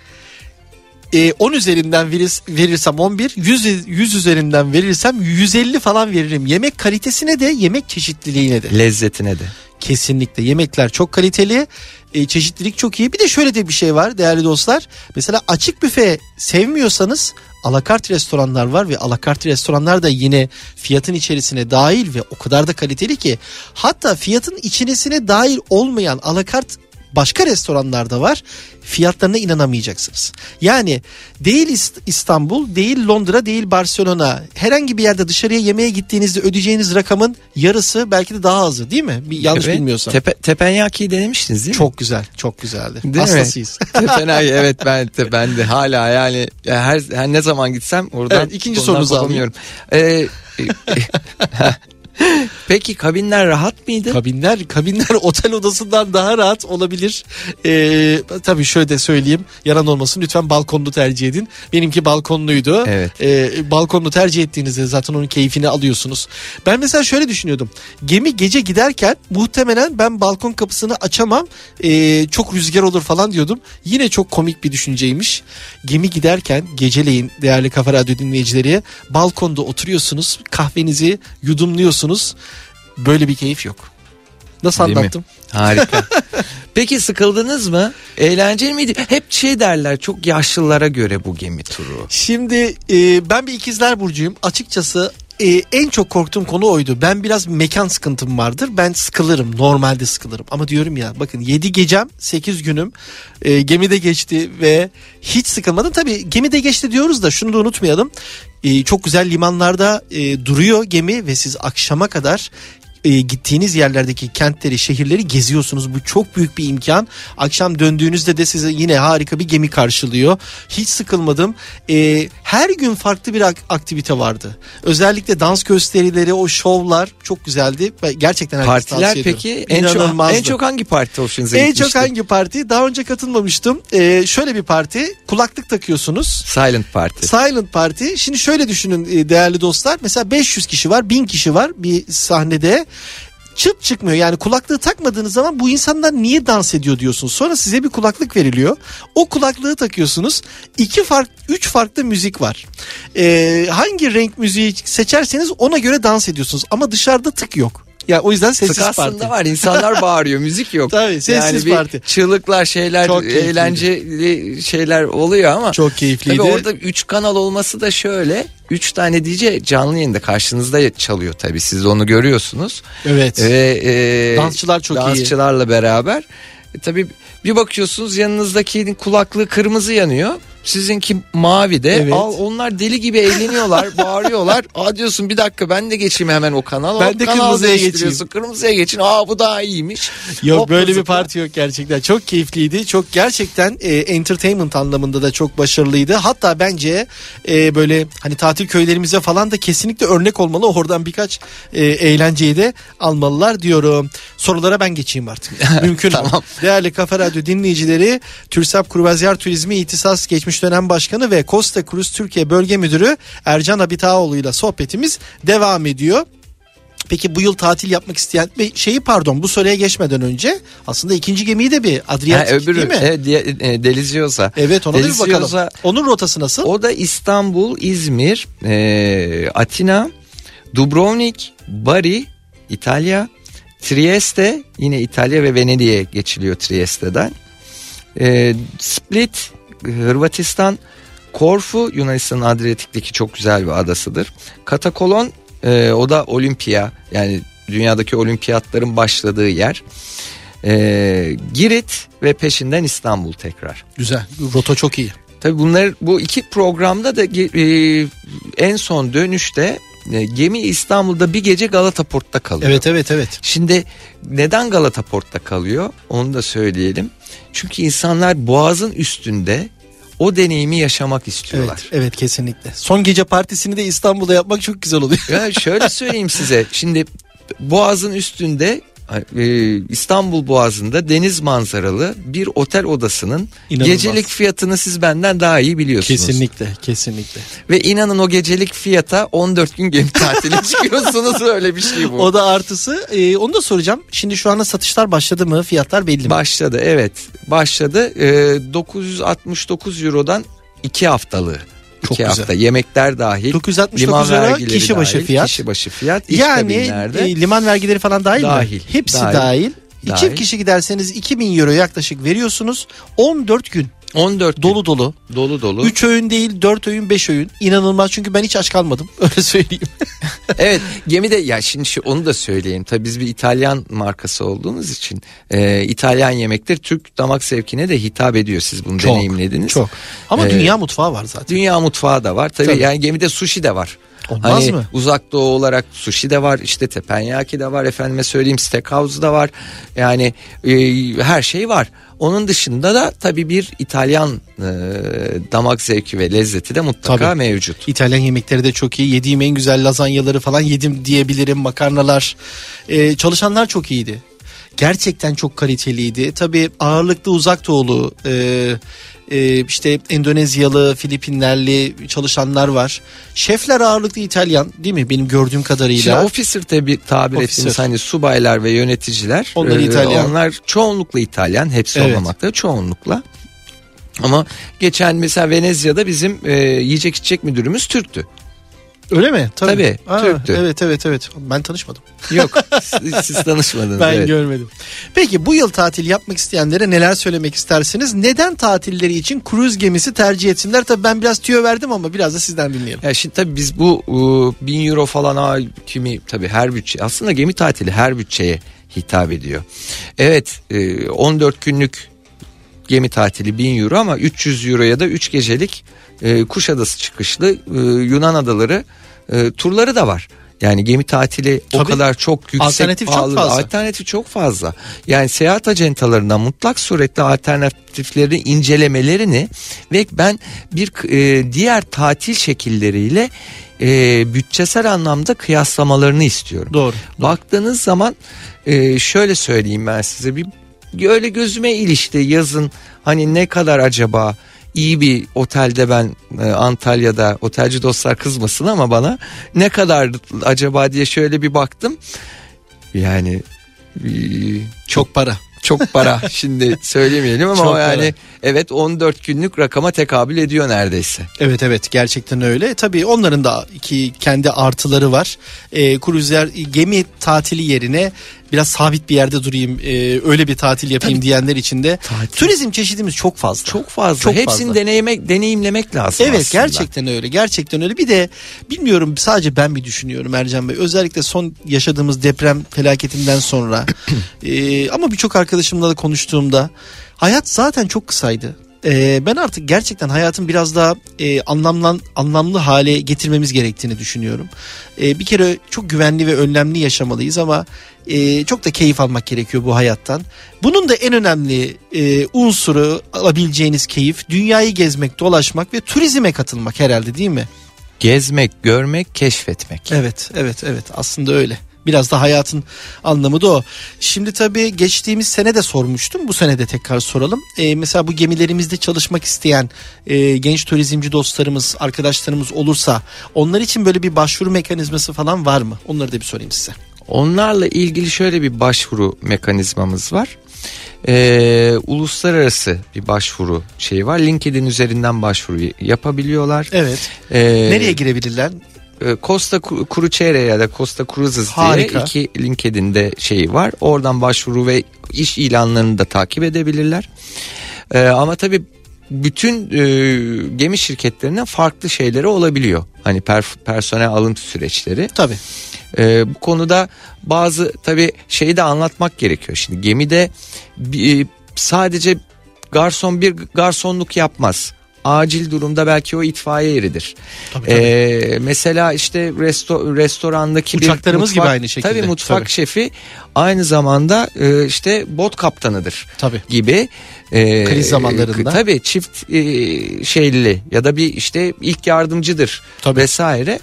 e, 10 üzerinden verir, verirsem 11, 100, 100 üzerinden verirsem 150 falan veririm. Yemek kalitesine de yemek çeşitliliğine de. Lezzetine de. Kesinlikle yemekler çok kaliteli, e, çeşitlilik çok iyi. Bir de şöyle de bir şey var değerli dostlar. Mesela açık büfe sevmiyorsanız alakart restoranlar var ve alakart restoranlar da yine fiyatın içerisine dahil ve o kadar da kaliteli ki hatta fiyatın içerisine dahil olmayan alakart başka restoranlarda var. Fiyatlarına inanamayacaksınız. Yani değil İst- İstanbul, değil Londra, değil Barcelona. Herhangi bir yerde dışarıya yemeğe gittiğinizde ödeyeceğiniz rakamın yarısı belki de daha azı değil mi? Bir, yanlış Evet. bilmiyorsam. Tepe, tepenyaki'yi denemiştiniz değil mi? Çok güzel, çok güzeldi. Değil? Hastasıyız. Tepenay evet ben de ben de hala yani her, her ne zaman gitsem oradan Evet, ikinci sorunuzu kopamıyorum. Ee, Peki kabinler rahat mıydı? Kabinler kabinler otel odasından daha rahat olabilir. Ee, tabii şöyle de söyleyeyim. Yalan olmasın lütfen balkonlu tercih edin. Benimki balkonluydu. Evet. Ee, balkonlu tercih ettiğinizde zaten onun keyfini alıyorsunuz. Ben mesela şöyle düşünüyordum. Gemi gece giderken muhtemelen ben balkon kapısını açamam. Ee, çok rüzgar olur falan diyordum. Yine çok komik bir düşünceymiş. Gemi giderken geceleyin değerli Kafa Radyo dinleyicileri balkonda oturuyorsunuz. Kahvenizi yudumluyorsunuz. Böyle bir keyif yok. Nasıl Değil mi? anlattım? Harika. Peki sıkıldınız mı? Eğlenceli miydi? Hep şey derler çok yaşlılara göre bu gemi turu. Şimdi e, ben bir ikizler burcuyum. Açıkçası e, en çok korktuğum konu oydu. Ben biraz mekan sıkıntım vardır. Ben sıkılırım. Normalde sıkılırım. Ama diyorum ya bakın 7 gecem 8 günüm e, gemide geçti ve hiç sıkılmadım. Tabii gemide geçti diyoruz da şunu da unutmayalım. E, çok güzel limanlarda e, duruyor gemi ve siz akşama kadar e, gittiğiniz yerlerdeki kentleri, şehirleri geziyorsunuz. Bu çok büyük bir imkan. Akşam döndüğünüzde de size yine harika bir gemi karşılıyor. Hiç sıkılmadım. E, her gün farklı bir ak- aktivite vardı. Özellikle dans gösterileri, o şovlar çok güzeldi. Gerçekten Partiler peki en çok, en çok hangi parti hoşunuza en gitmişti? çok hangi parti? Daha önce katılmamıştım. E, şöyle bir parti. Kulaklık takıyorsunuz. Silent Party. Silent Party. Şimdi şöyle düşünün e, değerli dostlar. Mesela 500 kişi var, 1000 kişi var bir sahnede. Çıt çıkmıyor. Yani kulaklığı takmadığınız zaman bu insanlar niye dans ediyor diyorsunuz. Sonra size bir kulaklık veriliyor. O kulaklığı takıyorsunuz. İki fark, üç farklı müzik var. Ee, hangi renk müziği seçerseniz ona göre dans ediyorsunuz. Ama dışarıda tık yok. Ya o yüzden sessiz Tık aslında parti. var insanlar bağırıyor müzik yok. Tabii, sessiz bir parti. Çığlıklar şeyler Çok keyifliydi. eğlenceli şeyler oluyor ama. Çok keyifliydi. Tabii orada 3 kanal olması da şöyle. 3 tane DJ canlı yayında karşınızda çalıyor tabii siz onu görüyorsunuz. Evet. Ve e, Dansçılar çok iyi. dansçılarla beraber. E, tabii bir bakıyorsunuz yanınızdakinin kulaklığı kırmızı yanıyor. Sizinki mavi de. Evet. Al, onlar deli gibi eğleniyorlar, bağırıyorlar. Aa diyorsun bir dakika ben de geçeyim hemen o kanal. Ben O de kırmızıya geçeyim. Kırmızıya geçin. Aa bu daha iyiymiş. Yok Hop, böyle bir parti yok gerçekten. Çok keyifliydi. Çok gerçekten e, entertainment anlamında da çok başarılıydı. Hatta bence e, böyle hani tatil köylerimize falan da kesinlikle örnek olmalı. Oradan birkaç e, eğlenceyi de almalılar diyorum. Sorulara ben geçeyim artık. Mümkün mü? Tamam. Değerli Kafa Radyo dinleyicileri, Türsap Kruvazyer Turizmi İhtisas Geçmiş Dönem Başkanı ve Costa Cruz Türkiye Bölge Müdürü Ercan Abitaoğlu ile sohbetimiz devam ediyor. Peki bu yıl tatil yapmak isteyen şeyi pardon bu soruya geçmeden önce aslında ikinci gemiyi de bir Ha, Adriyatik öbürü değil mi? e, diye- e, Deliziosa. Evet ona da bir Deliziosa, bakalım. Onun rotası nasıl? O da İstanbul, İzmir, e, Atina, Dubrovnik, Bari, İtalya, Trieste, yine İtalya ve Venedik'e geçiliyor Trieste'den. E, Split, Hırvatistan, Korfu, Yunanistan'ın Adriyatik'teki çok güzel bir adasıdır. Katakolon, e, o da Olimpiya, yani dünyadaki olimpiyatların başladığı yer. E, Girit ve peşinden İstanbul tekrar. Güzel. Rota çok iyi. Tabii bunlar bu iki programda da e, en son dönüşte e, gemi İstanbul'da bir gece Galata Port'ta kalıyor. Evet evet evet. Şimdi neden Galata Port'ta kalıyor? Onu da söyleyelim. Çünkü insanlar boğazın üstünde o deneyimi yaşamak istiyorlar. Evet, evet kesinlikle. Son gece partisini de İstanbul'da yapmak çok güzel oluyor. Ya şöyle söyleyeyim size. Şimdi Boğaz'ın üstünde İstanbul Boğazı'nda deniz manzaralı bir otel odasının İnanılmaz. gecelik fiyatını siz benden daha iyi biliyorsunuz. Kesinlikle, kesinlikle. Ve inanın o gecelik fiyata 14 gün gemi tatile çıkıyorsunuz öyle bir şey bu. O da artısı. Ee, onu da soracağım. Şimdi şu anda satışlar başladı mı? Fiyatlar belli mi? Başladı evet başladı Ee, 969 Euro'dan 2 haftalığı. Çok 2 güzel. hafta yemekler dahil. 969 liman vergileri kişi başı dahil, fiyat. Kişi başı fiyat. yani e, liman vergileri falan dahil, Dahil, mi? Hepsi dahil. dahil. Dahil. Çift kişi giderseniz 2000 euro yaklaşık veriyorsunuz. 14 gün 14 dolu dolu. dolu dolu. 3 öğün değil 4 öğün 5 öğün. İnanılmaz çünkü ben hiç aç kalmadım. Öyle söyleyeyim. evet gemide ya şimdi şu, onu da söyleyeyim. Tabii biz bir İtalyan markası olduğumuz için e, İtalyan yemekler Türk damak zevkine de hitap ediyor. Siz bunu deneyimlediniz. Çok. Ama Ee, dünya mutfağı var zaten. Dünya mutfağı da var. Tabii, Tabii. yani gemide sushi de var. Olmaz hani mı? uzak doğu olarak sushi de var işte teppanyaki de var efendime söyleyeyim steakhouse da var yani e, her şey var. Onun dışında da tabii bir İtalyan e, damak zevki ve lezzeti de mutlaka Tabii. mevcut. İtalyan yemekleri de çok iyi. Yediğim en güzel lazanyaları falan yedim diyebilirim. Makarnalar. Ee, çalışanlar çok iyiydi. Gerçekten çok kaliteliydi. Tabii ağırlıklı uzak doğulu e, e, işte Endonezyalı, Filipinlerli çalışanlar var. Şefler ağırlıklı İtalyan değil mi benim gördüğüm Şimdi kadarıyla? officer tabi tabir Officer. ettiğimiz hani subaylar ve yöneticiler. Onlar e, İtalyan. Onlar çoğunlukla İtalyan. Hepsi Evet. olmamakta çoğunlukla. Ama geçen mesela Venezya'da bizim e, yiyecek içecek müdürümüz Türktü. Öyle mi? Tabii, Türktü. Evet evet evet. Ben tanışmadım. Yok siz, siz tanışmadınız. Ben evet. görmedim. Peki bu yıl tatil yapmak isteyenlere neler söylemek istersiniz? Neden tatilleri için kruz gemisi tercih etsinler? Tabii ben biraz tüyo verdim ama biraz da sizden dinleyelim. Ya şimdi tabii biz bu e, 1000 euro falan ha, kimi tabii her bütçe aslında gemi tatili her bütçeye hitap ediyor. Evet e, 14 günlük gemi tatili 1000 euro ama 300 euro ya da 3 gecelik e, Kuşadası çıkışlı e, Yunan adaları e, turları da var. Yani gemi tatili o Tabii. kadar çok yüksek Alternatif çok pahalı. fazla. Alternatif çok fazla. Yani seyahat acentalarından mutlak suretle alternatifleri incelemelerini ve ben bir e, diğer tatil şekilleriyle e, bütçesel anlamda kıyaslamalarını istiyorum. Doğru. Baktığınız zaman e, şöyle söyleyeyim ben size bir öyle gözüme ilişti yazın hani ne kadar acaba iyi bir otelde ben e, Antalya'da otelci dostlar kızmasın ama bana ne kadar acaba diye şöyle bir baktım. Yani e, Çok para. çok para şimdi söylemeyelim ama Çok yani para. evet 14 günlük rakama tekabül ediyor neredeyse. Evet evet gerçekten öyle. Tabii onların da iki kendi artıları var. Ee, kruzyer gemi tatili yerine biraz sabit bir yerde durayım e, öyle bir tatil yapayım diyenler için de Tatil. turizm çeşidimiz çok fazla. Çok fazla. Çok Hepsini fazla. deneyime, deneyimlemek lazım Evet aslında. gerçekten öyle gerçekten öyle bir de bilmiyorum sadece ben mi düşünüyorum Ercan Bey özellikle son yaşadığımız deprem felaketinden sonra e, ama birçok arkadaşımla da konuştuğumda hayat zaten çok kısaydı. E, ben artık gerçekten hayatın biraz daha e, anlamlan, anlamlı hale getirmemiz gerektiğini düşünüyorum. E, bir kere çok güvenli ve önlemli yaşamalıyız ama e, çok da keyif almak gerekiyor bu hayattan. Bunun da en önemli e, unsuru alabileceğiniz keyif dünyayı gezmek, dolaşmak ve turizme katılmak herhalde değil mi? Gezmek, görmek, keşfetmek. Evet, evet, evet aslında öyle. Biraz da hayatın anlamı da o. Şimdi tabii geçtiğimiz sene de sormuştum. Bu sene de tekrar soralım. E, mesela bu gemilerimizde çalışmak isteyen e, genç turizmci dostlarımız, arkadaşlarımız olursa onlar için böyle bir başvuru mekanizması falan var mı? Onları da bir sorayım size. Onlarla ilgili şöyle bir başvuru mekanizmamız var. Ee, uluslararası bir başvuru şeyi var. LinkedIn üzerinden başvuru yapabiliyorlar. Evet. Ee, Nereye girebilirler? E, Costa Cru- Crucere ya da Costa Cruises Harika. diye iki LinkedIn'de şeyi var. Oradan başvuru ve iş ilanlarını da takip edebilirler. Ee, ama tabii bütün e, gemi şirketlerinin farklı şeyleri olabiliyor. Hani per- personel alım süreçleri. Tabii. Ee, bu konuda bazı tabii şeyi de anlatmak gerekiyor. Şimdi gemide bir- sadece garson bir garsonluk yapmaz. Acil durumda belki o itfaiye eridir. Tabii, tabii. Ee, mesela işte resto, restorandaki Uçaklarımız bir gibi mutfak, aynı şekilde. Tabii mutfak Tabii. şefi aynı zamanda e, işte bot kaptanıdır Tabii. gibi. e, Kriz zamanlarında. e, Tabii çift e, şeyli ya da bir işte ilk yardımcıdır Tabii. vesaire.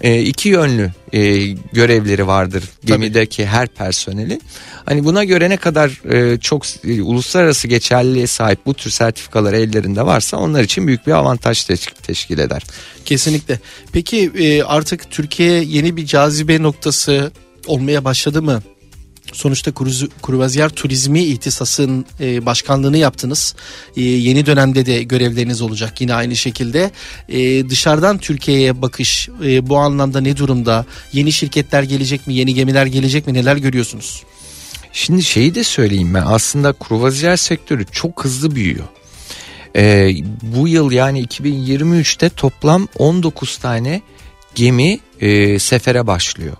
E, iki yönlü e, görevleri vardır gemideki her personelin. Hani buna göre ne kadar e, çok e, uluslararası geçerliliğe sahip bu tür sertifikalar ellerinde varsa onlar için büyük bir avantaj teş- teşkil eder. Kesinlikle. Peki e, artık Türkiye yeni bir cazibe noktası olmaya başladı mı? Sonuçta kruvazyer turizmi ihtisasın e, başkanlığını yaptınız. E, yeni dönemde de görevleriniz olacak yine aynı şekilde. E, dışarıdan Türkiye'ye bakış e, bu anlamda ne durumda? Yeni şirketler gelecek mi? Yeni gemiler gelecek mi? Neler görüyorsunuz? Şimdi şeyi de söyleyeyim ben aslında kruvaziyer sektörü çok hızlı büyüyor. Ee, bu yıl yani 2023'te toplam 19 tane gemi e, sefere başlıyor.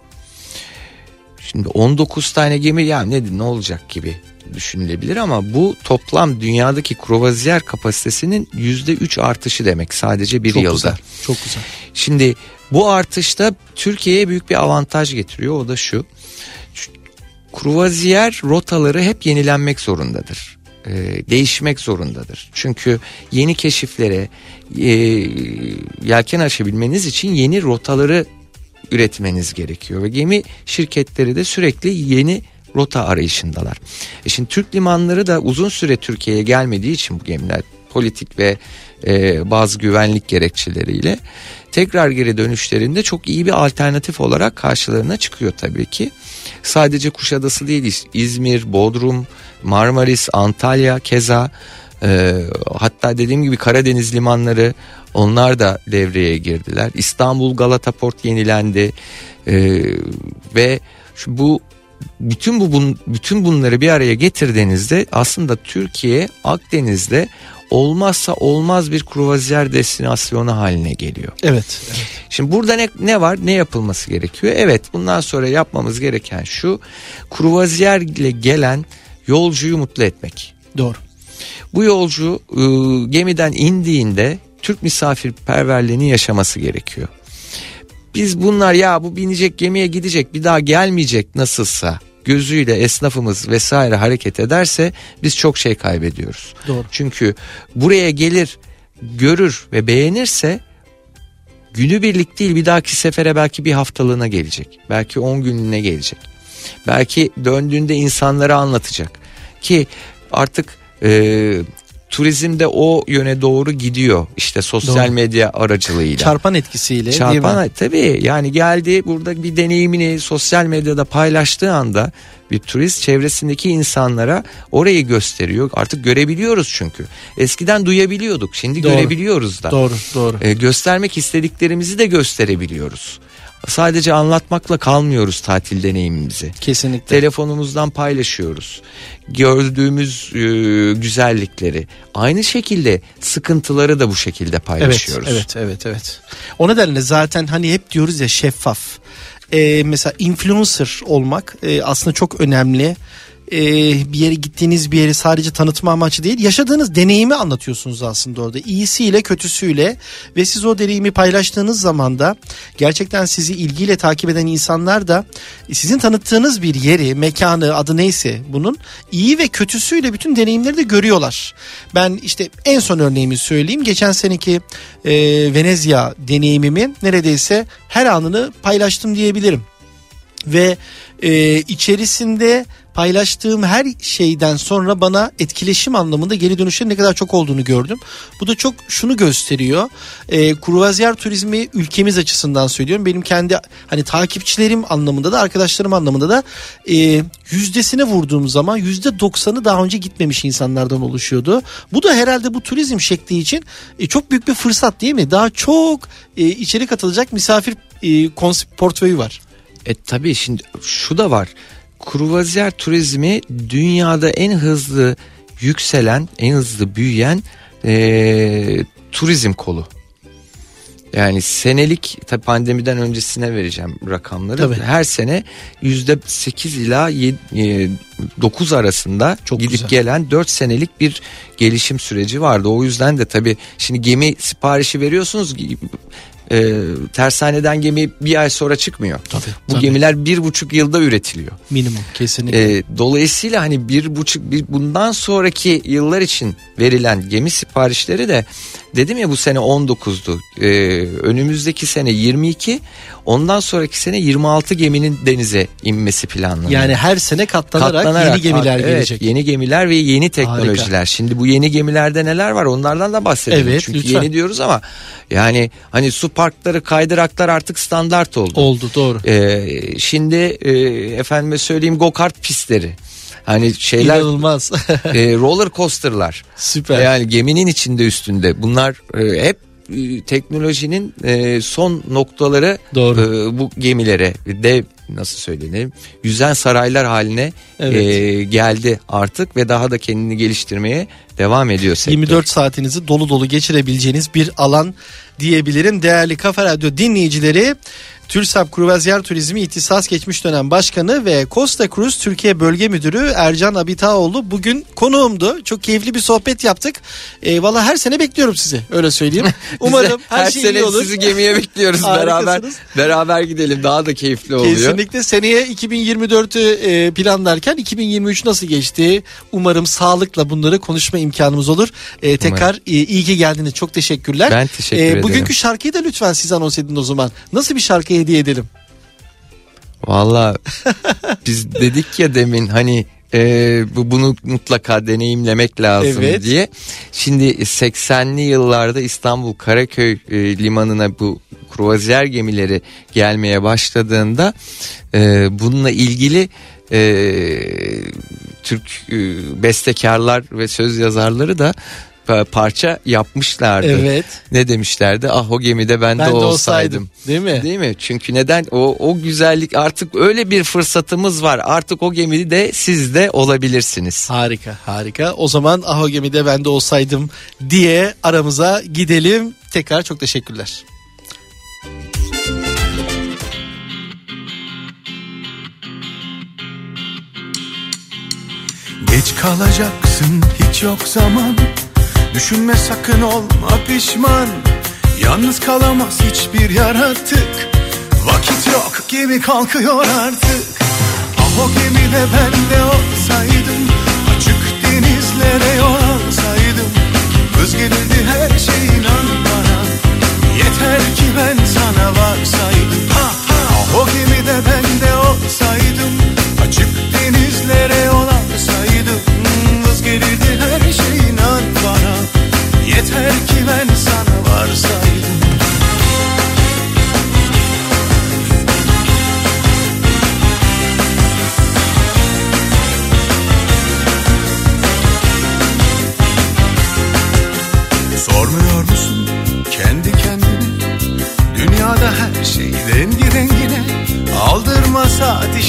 Şimdi 19 tane gemi ya ne ne olacak gibi düşünülebilir ama bu toplam dünyadaki kruvaziyer kapasitesinin yüzde üç artışı demek sadece bir Çok yılda. güzel. Çok güzel. Şimdi bu artışta Türkiye'ye büyük bir avantaj getiriyor o da şu. Kruvaziyer rotaları hep yenilenmek zorundadır. Ee, değişmek zorundadır. Çünkü yeni keşiflere e, yelken açabilmeniz için yeni rotaları üretmeniz gerekiyor ve gemi şirketleri de sürekli yeni rota arayışındalar. E şimdi Türk limanları da uzun süre Türkiye'ye gelmediği için bu gemiler politik ve e, bazı güvenlik gerekçeleriyle tekrar geri dönüşlerinde çok iyi bir alternatif olarak karşılarına çıkıyor tabii ki. Sadece Kuşadası değil İz- İzmir, Bodrum, Marmaris, Antalya keza e, hatta dediğim gibi Karadeniz limanları onlar da devreye girdiler. İstanbul Galata Port yenilendi E, ve şu bu bütün bu bun, bütün bunları bir araya getirdiğinizde aslında Türkiye Akdeniz'de olmazsa olmaz bir kruvaziyer destinasyonu haline geliyor. Evet. evet. Şimdi burada ne, ne var ne yapılması gerekiyor? Evet bundan sonra yapmamız gereken şu kruvaziyerle gelen yolcuyu mutlu etmek. Doğru. Bu yolcu e, gemiden indiğinde Türk misafirperverliğini yaşaması gerekiyor. Biz bunlar ya bu binecek gemiye gidecek bir daha gelmeyecek nasılsa gözüyle esnafımız vesaire hareket ederse biz çok şey kaybediyoruz. Doğru. Çünkü buraya gelir görür ve beğenirse günübirlik değil bir dahaki sefere belki bir haftalığına gelecek. Belki 10 günlüğüne gelecek. Belki döndüğünde insanlara anlatacak. Ki artık e, turizmde o yöne doğru gidiyor. İşte sosyal Doğru. medya aracılığıyla. Çarpan etkisiyle değil Çarpan mi? tabii yani geldi burada bir deneyimini sosyal medyada paylaştığı anda bir turist çevresindeki insanlara orayı gösteriyor. Artık görebiliyoruz çünkü. Eskiden duyabiliyorduk şimdi Doğru. görebiliyoruz da. Doğru, doğru. Ee, göstermek istediklerimizi de gösterebiliyoruz. Sadece anlatmakla kalmıyoruz tatil deneyimimizi. Kesinlikle. Telefonumuzdan paylaşıyoruz. Gördüğümüz e, güzellikleri. Aynı şekilde sıkıntıları da bu şekilde Evet, paylaşıyoruz. evet, evet, evet. O nedenle zaten hani hep diyoruz ya şeffaf. Ee, mesela influencer olmak e, aslında çok önemli. Ee, bir yere gittiğiniz bir yeri sadece tanıtma amaçlı değil yaşadığınız deneyimi anlatıyorsunuz aslında orada. İyisiyle kötüsüyle ve siz o deneyimi paylaştığınız zaman da gerçekten sizi ilgiyle takip eden insanlar da sizin tanıttığınız bir yeri mekanı adı neyse bunun iyi ve kötüsüyle bütün deneyimleri de görüyorlar. Ben işte en son örneğimi söyleyeyim. Geçen seneki e, Venezia deneyimimi neredeyse her anını paylaştım diyebilirim. Ve e, içerisinde paylaştığım her şeyden sonra bana etkileşim anlamında geri dönüşlerin ne kadar çok olduğunu gördüm. Bu da çok şunu gösteriyor. E, kruvaziyer turizmi ülkemiz açısından söylüyorum. Benim kendi hani takipçilerim anlamında da arkadaşlarım anlamında da e, yüzdesine vurduğum zaman yüzde doksanı daha önce gitmemiş insanlardan oluşuyordu. Bu da herhalde bu turizm şekli için e, çok büyük bir fırsat değil mi? Daha çok e, içeri katılacak misafir e, kons- portföyü var. E tabii şimdi şu da var. Kruvaziyer turizmi dünyada en hızlı yükselen, en hızlı büyüyen e, turizm kolu. Yani senelik tabii pandemiden öncesine vereceğim rakamları. Tabii. Her sene yüzde 8 ila 9 arasında Çok gidip güzel. gelen 4 senelik bir gelişim süreci vardı. O yüzden de tabii şimdi gemi siparişi veriyorsunuz e, tersaneden gemi bir ay sonra çıkmıyor. Tabii, Bu tabii. gemiler bir buçuk yılda üretiliyor. Minimum kesinlikle. E, dolayısıyla hani bir buçuk bir, bundan sonraki yıllar için verilen gemi siparişleri de dedim ya bu sene 19'du. E, önümüzdeki sene 22 ondan sonraki sene 26 geminin denize inmesi planlanıyor. yani her sene katlanarak, Katlanarak, yeni gemiler evet, gelecek. Yeni gemiler ve yeni teknolojiler. Harika. Şimdi bu yeni gemilerde neler var onlardan da bahsedelim. Evet, Çünkü lütfen. yeni diyoruz ama yani hani su parkları kaydıraklar artık standart oldu. Oldu doğru. Ee, şimdi e, efendime söyleyeyim go kart pistleri. Hani şeyler İnanılmaz. e, roller coaster'lar. Süper. Yani geminin içinde üstünde. Bunlar e, hep e, teknolojinin e, son noktaları Doğru. e, bu gemilere dev nasıl söyleneyim yüzen saraylar haline Evet. e, geldi artık ve daha da kendini geliştirmeye devam ediyor sektör. 24 saatinizi dolu dolu geçirebileceğiniz bir alan diyebilirim. Değerli Kafa Radyo dinleyicileri TÜRSAP Kruvazyer Turizmi İhtisas Geçmiş Dönem Başkanı ve Costa Cruz Türkiye Bölge Müdürü Ercan Abitaoğlu bugün konuğumdu. Çok keyifli bir sohbet yaptık. E, Valla her sene bekliyorum sizi öyle söyleyeyim. Umarım her, her şey sene iyi olur. sizi gemiye bekliyoruz beraber. Beraber gidelim daha da keyifli oluyor. Kesinlikle seneye 2024'ü e, planlarken 2023 nasıl geçti? Umarım sağlıkla bunları konuşma imkanımız olur. E, tekrar e, iyi ki geldiniz. Çok teşekkürler. Ben teşekkür ederim. Bugünkü şarkıyı da lütfen siz anons edin o zaman. Nasıl bir şarkı hediye edelim? Valla biz dedik ya demin hani e, bu bunu mutlaka deneyimlemek lazım Evet. diye. Şimdi 80'li yıllarda İstanbul Karaköy e, limanına bu kruvaziyer gemileri gelmeye başladığında e, bununla ilgili e, Türk e, bestekarlar ve söz yazarları da parça yapmışlardı. Evet. Ne demişlerdi? Ah o gemide ben, Ben de de olsaydım. olsaydım. Değil mi? Değil mi? Çünkü neden? O, o güzellik artık öyle bir fırsatımız var. Artık o gemide siz de olabilirsiniz. Harika harika. O zaman Aho gemide ben de olsaydım diye aramıza gidelim. Tekrar çok teşekkürler. Geç kalacaksın hiç yok zaman Düşünme sakın olma pişman. Yalnız kalamaz hiçbir yaratık. Vakit yok gemi kalkıyor artık. Ah o gemide ben de olsaydım. Açık denizlere yol alsaydım. Gelirdi her şey inan bana. Yeter ki ben sana varsaydım. Ah, ah. O gemide ben de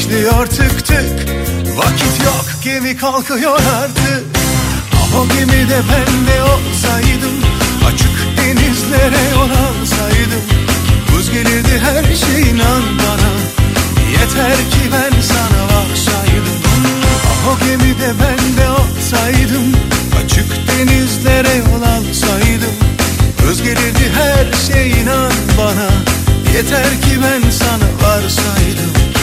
saat işliyor tık tık Vakit yok gemi kalkıyor artık. Ah o gemide ben de olsaydım Açık denizlere yol alsaydım. Buz gelirdi her şey inan bana Yeter ki ben sana varsaydım Ah o gemide ben de olsaydım Açık denizlere yol alsaydım. Hız gelirdi her şey inan bana Yeter ki ben sana varsaydım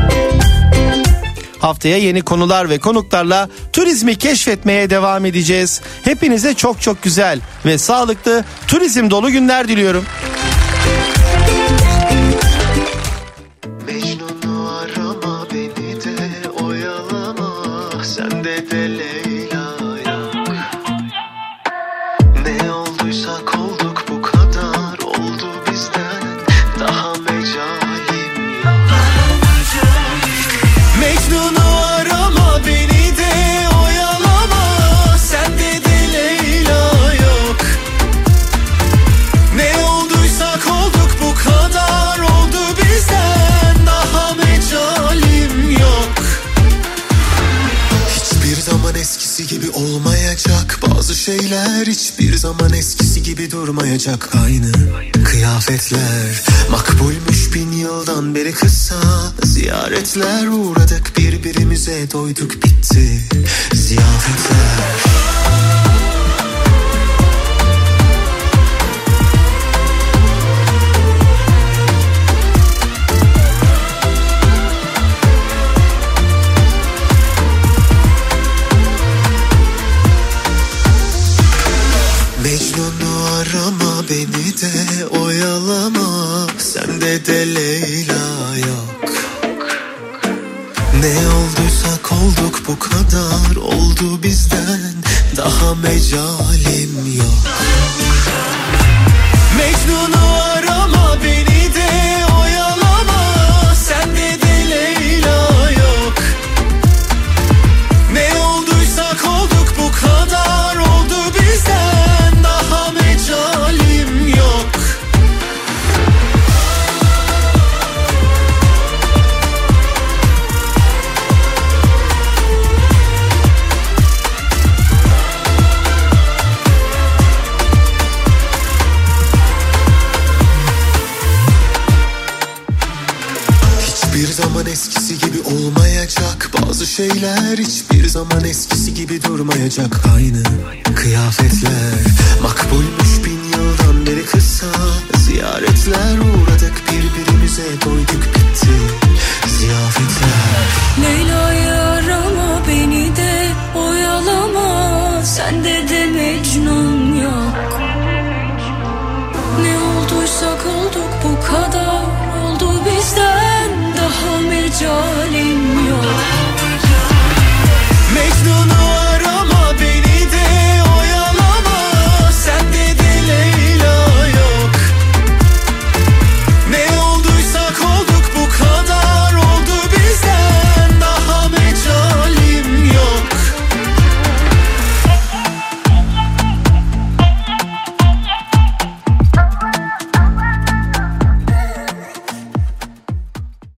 Haftaya yeni konular ve konuklarla turizmi keşfetmeye devam edeceğiz. Hepinize çok çok güzel ve sağlıklı turizm dolu günler diliyorum. Olmayacak Bazı şeyler hiçbir zaman eskisi gibi durmayacak. Aynı kıyafetler Makbulmuş bin yıldan beri kısa Ziyaretler uğradık. Birbirimize doyduk bitti Ziyafetler Sende de Leyla yok. Ne olduysak olduk bu kadar Oldu bizden. Daha mecalim yok. Mecnun'u şeyler hiçbir zaman eskisi gibi durmayacak Aynı kıyafetler. Makbulmuş bin yıldan beri kısa Ziyaretler uğradık birbirimize doyduk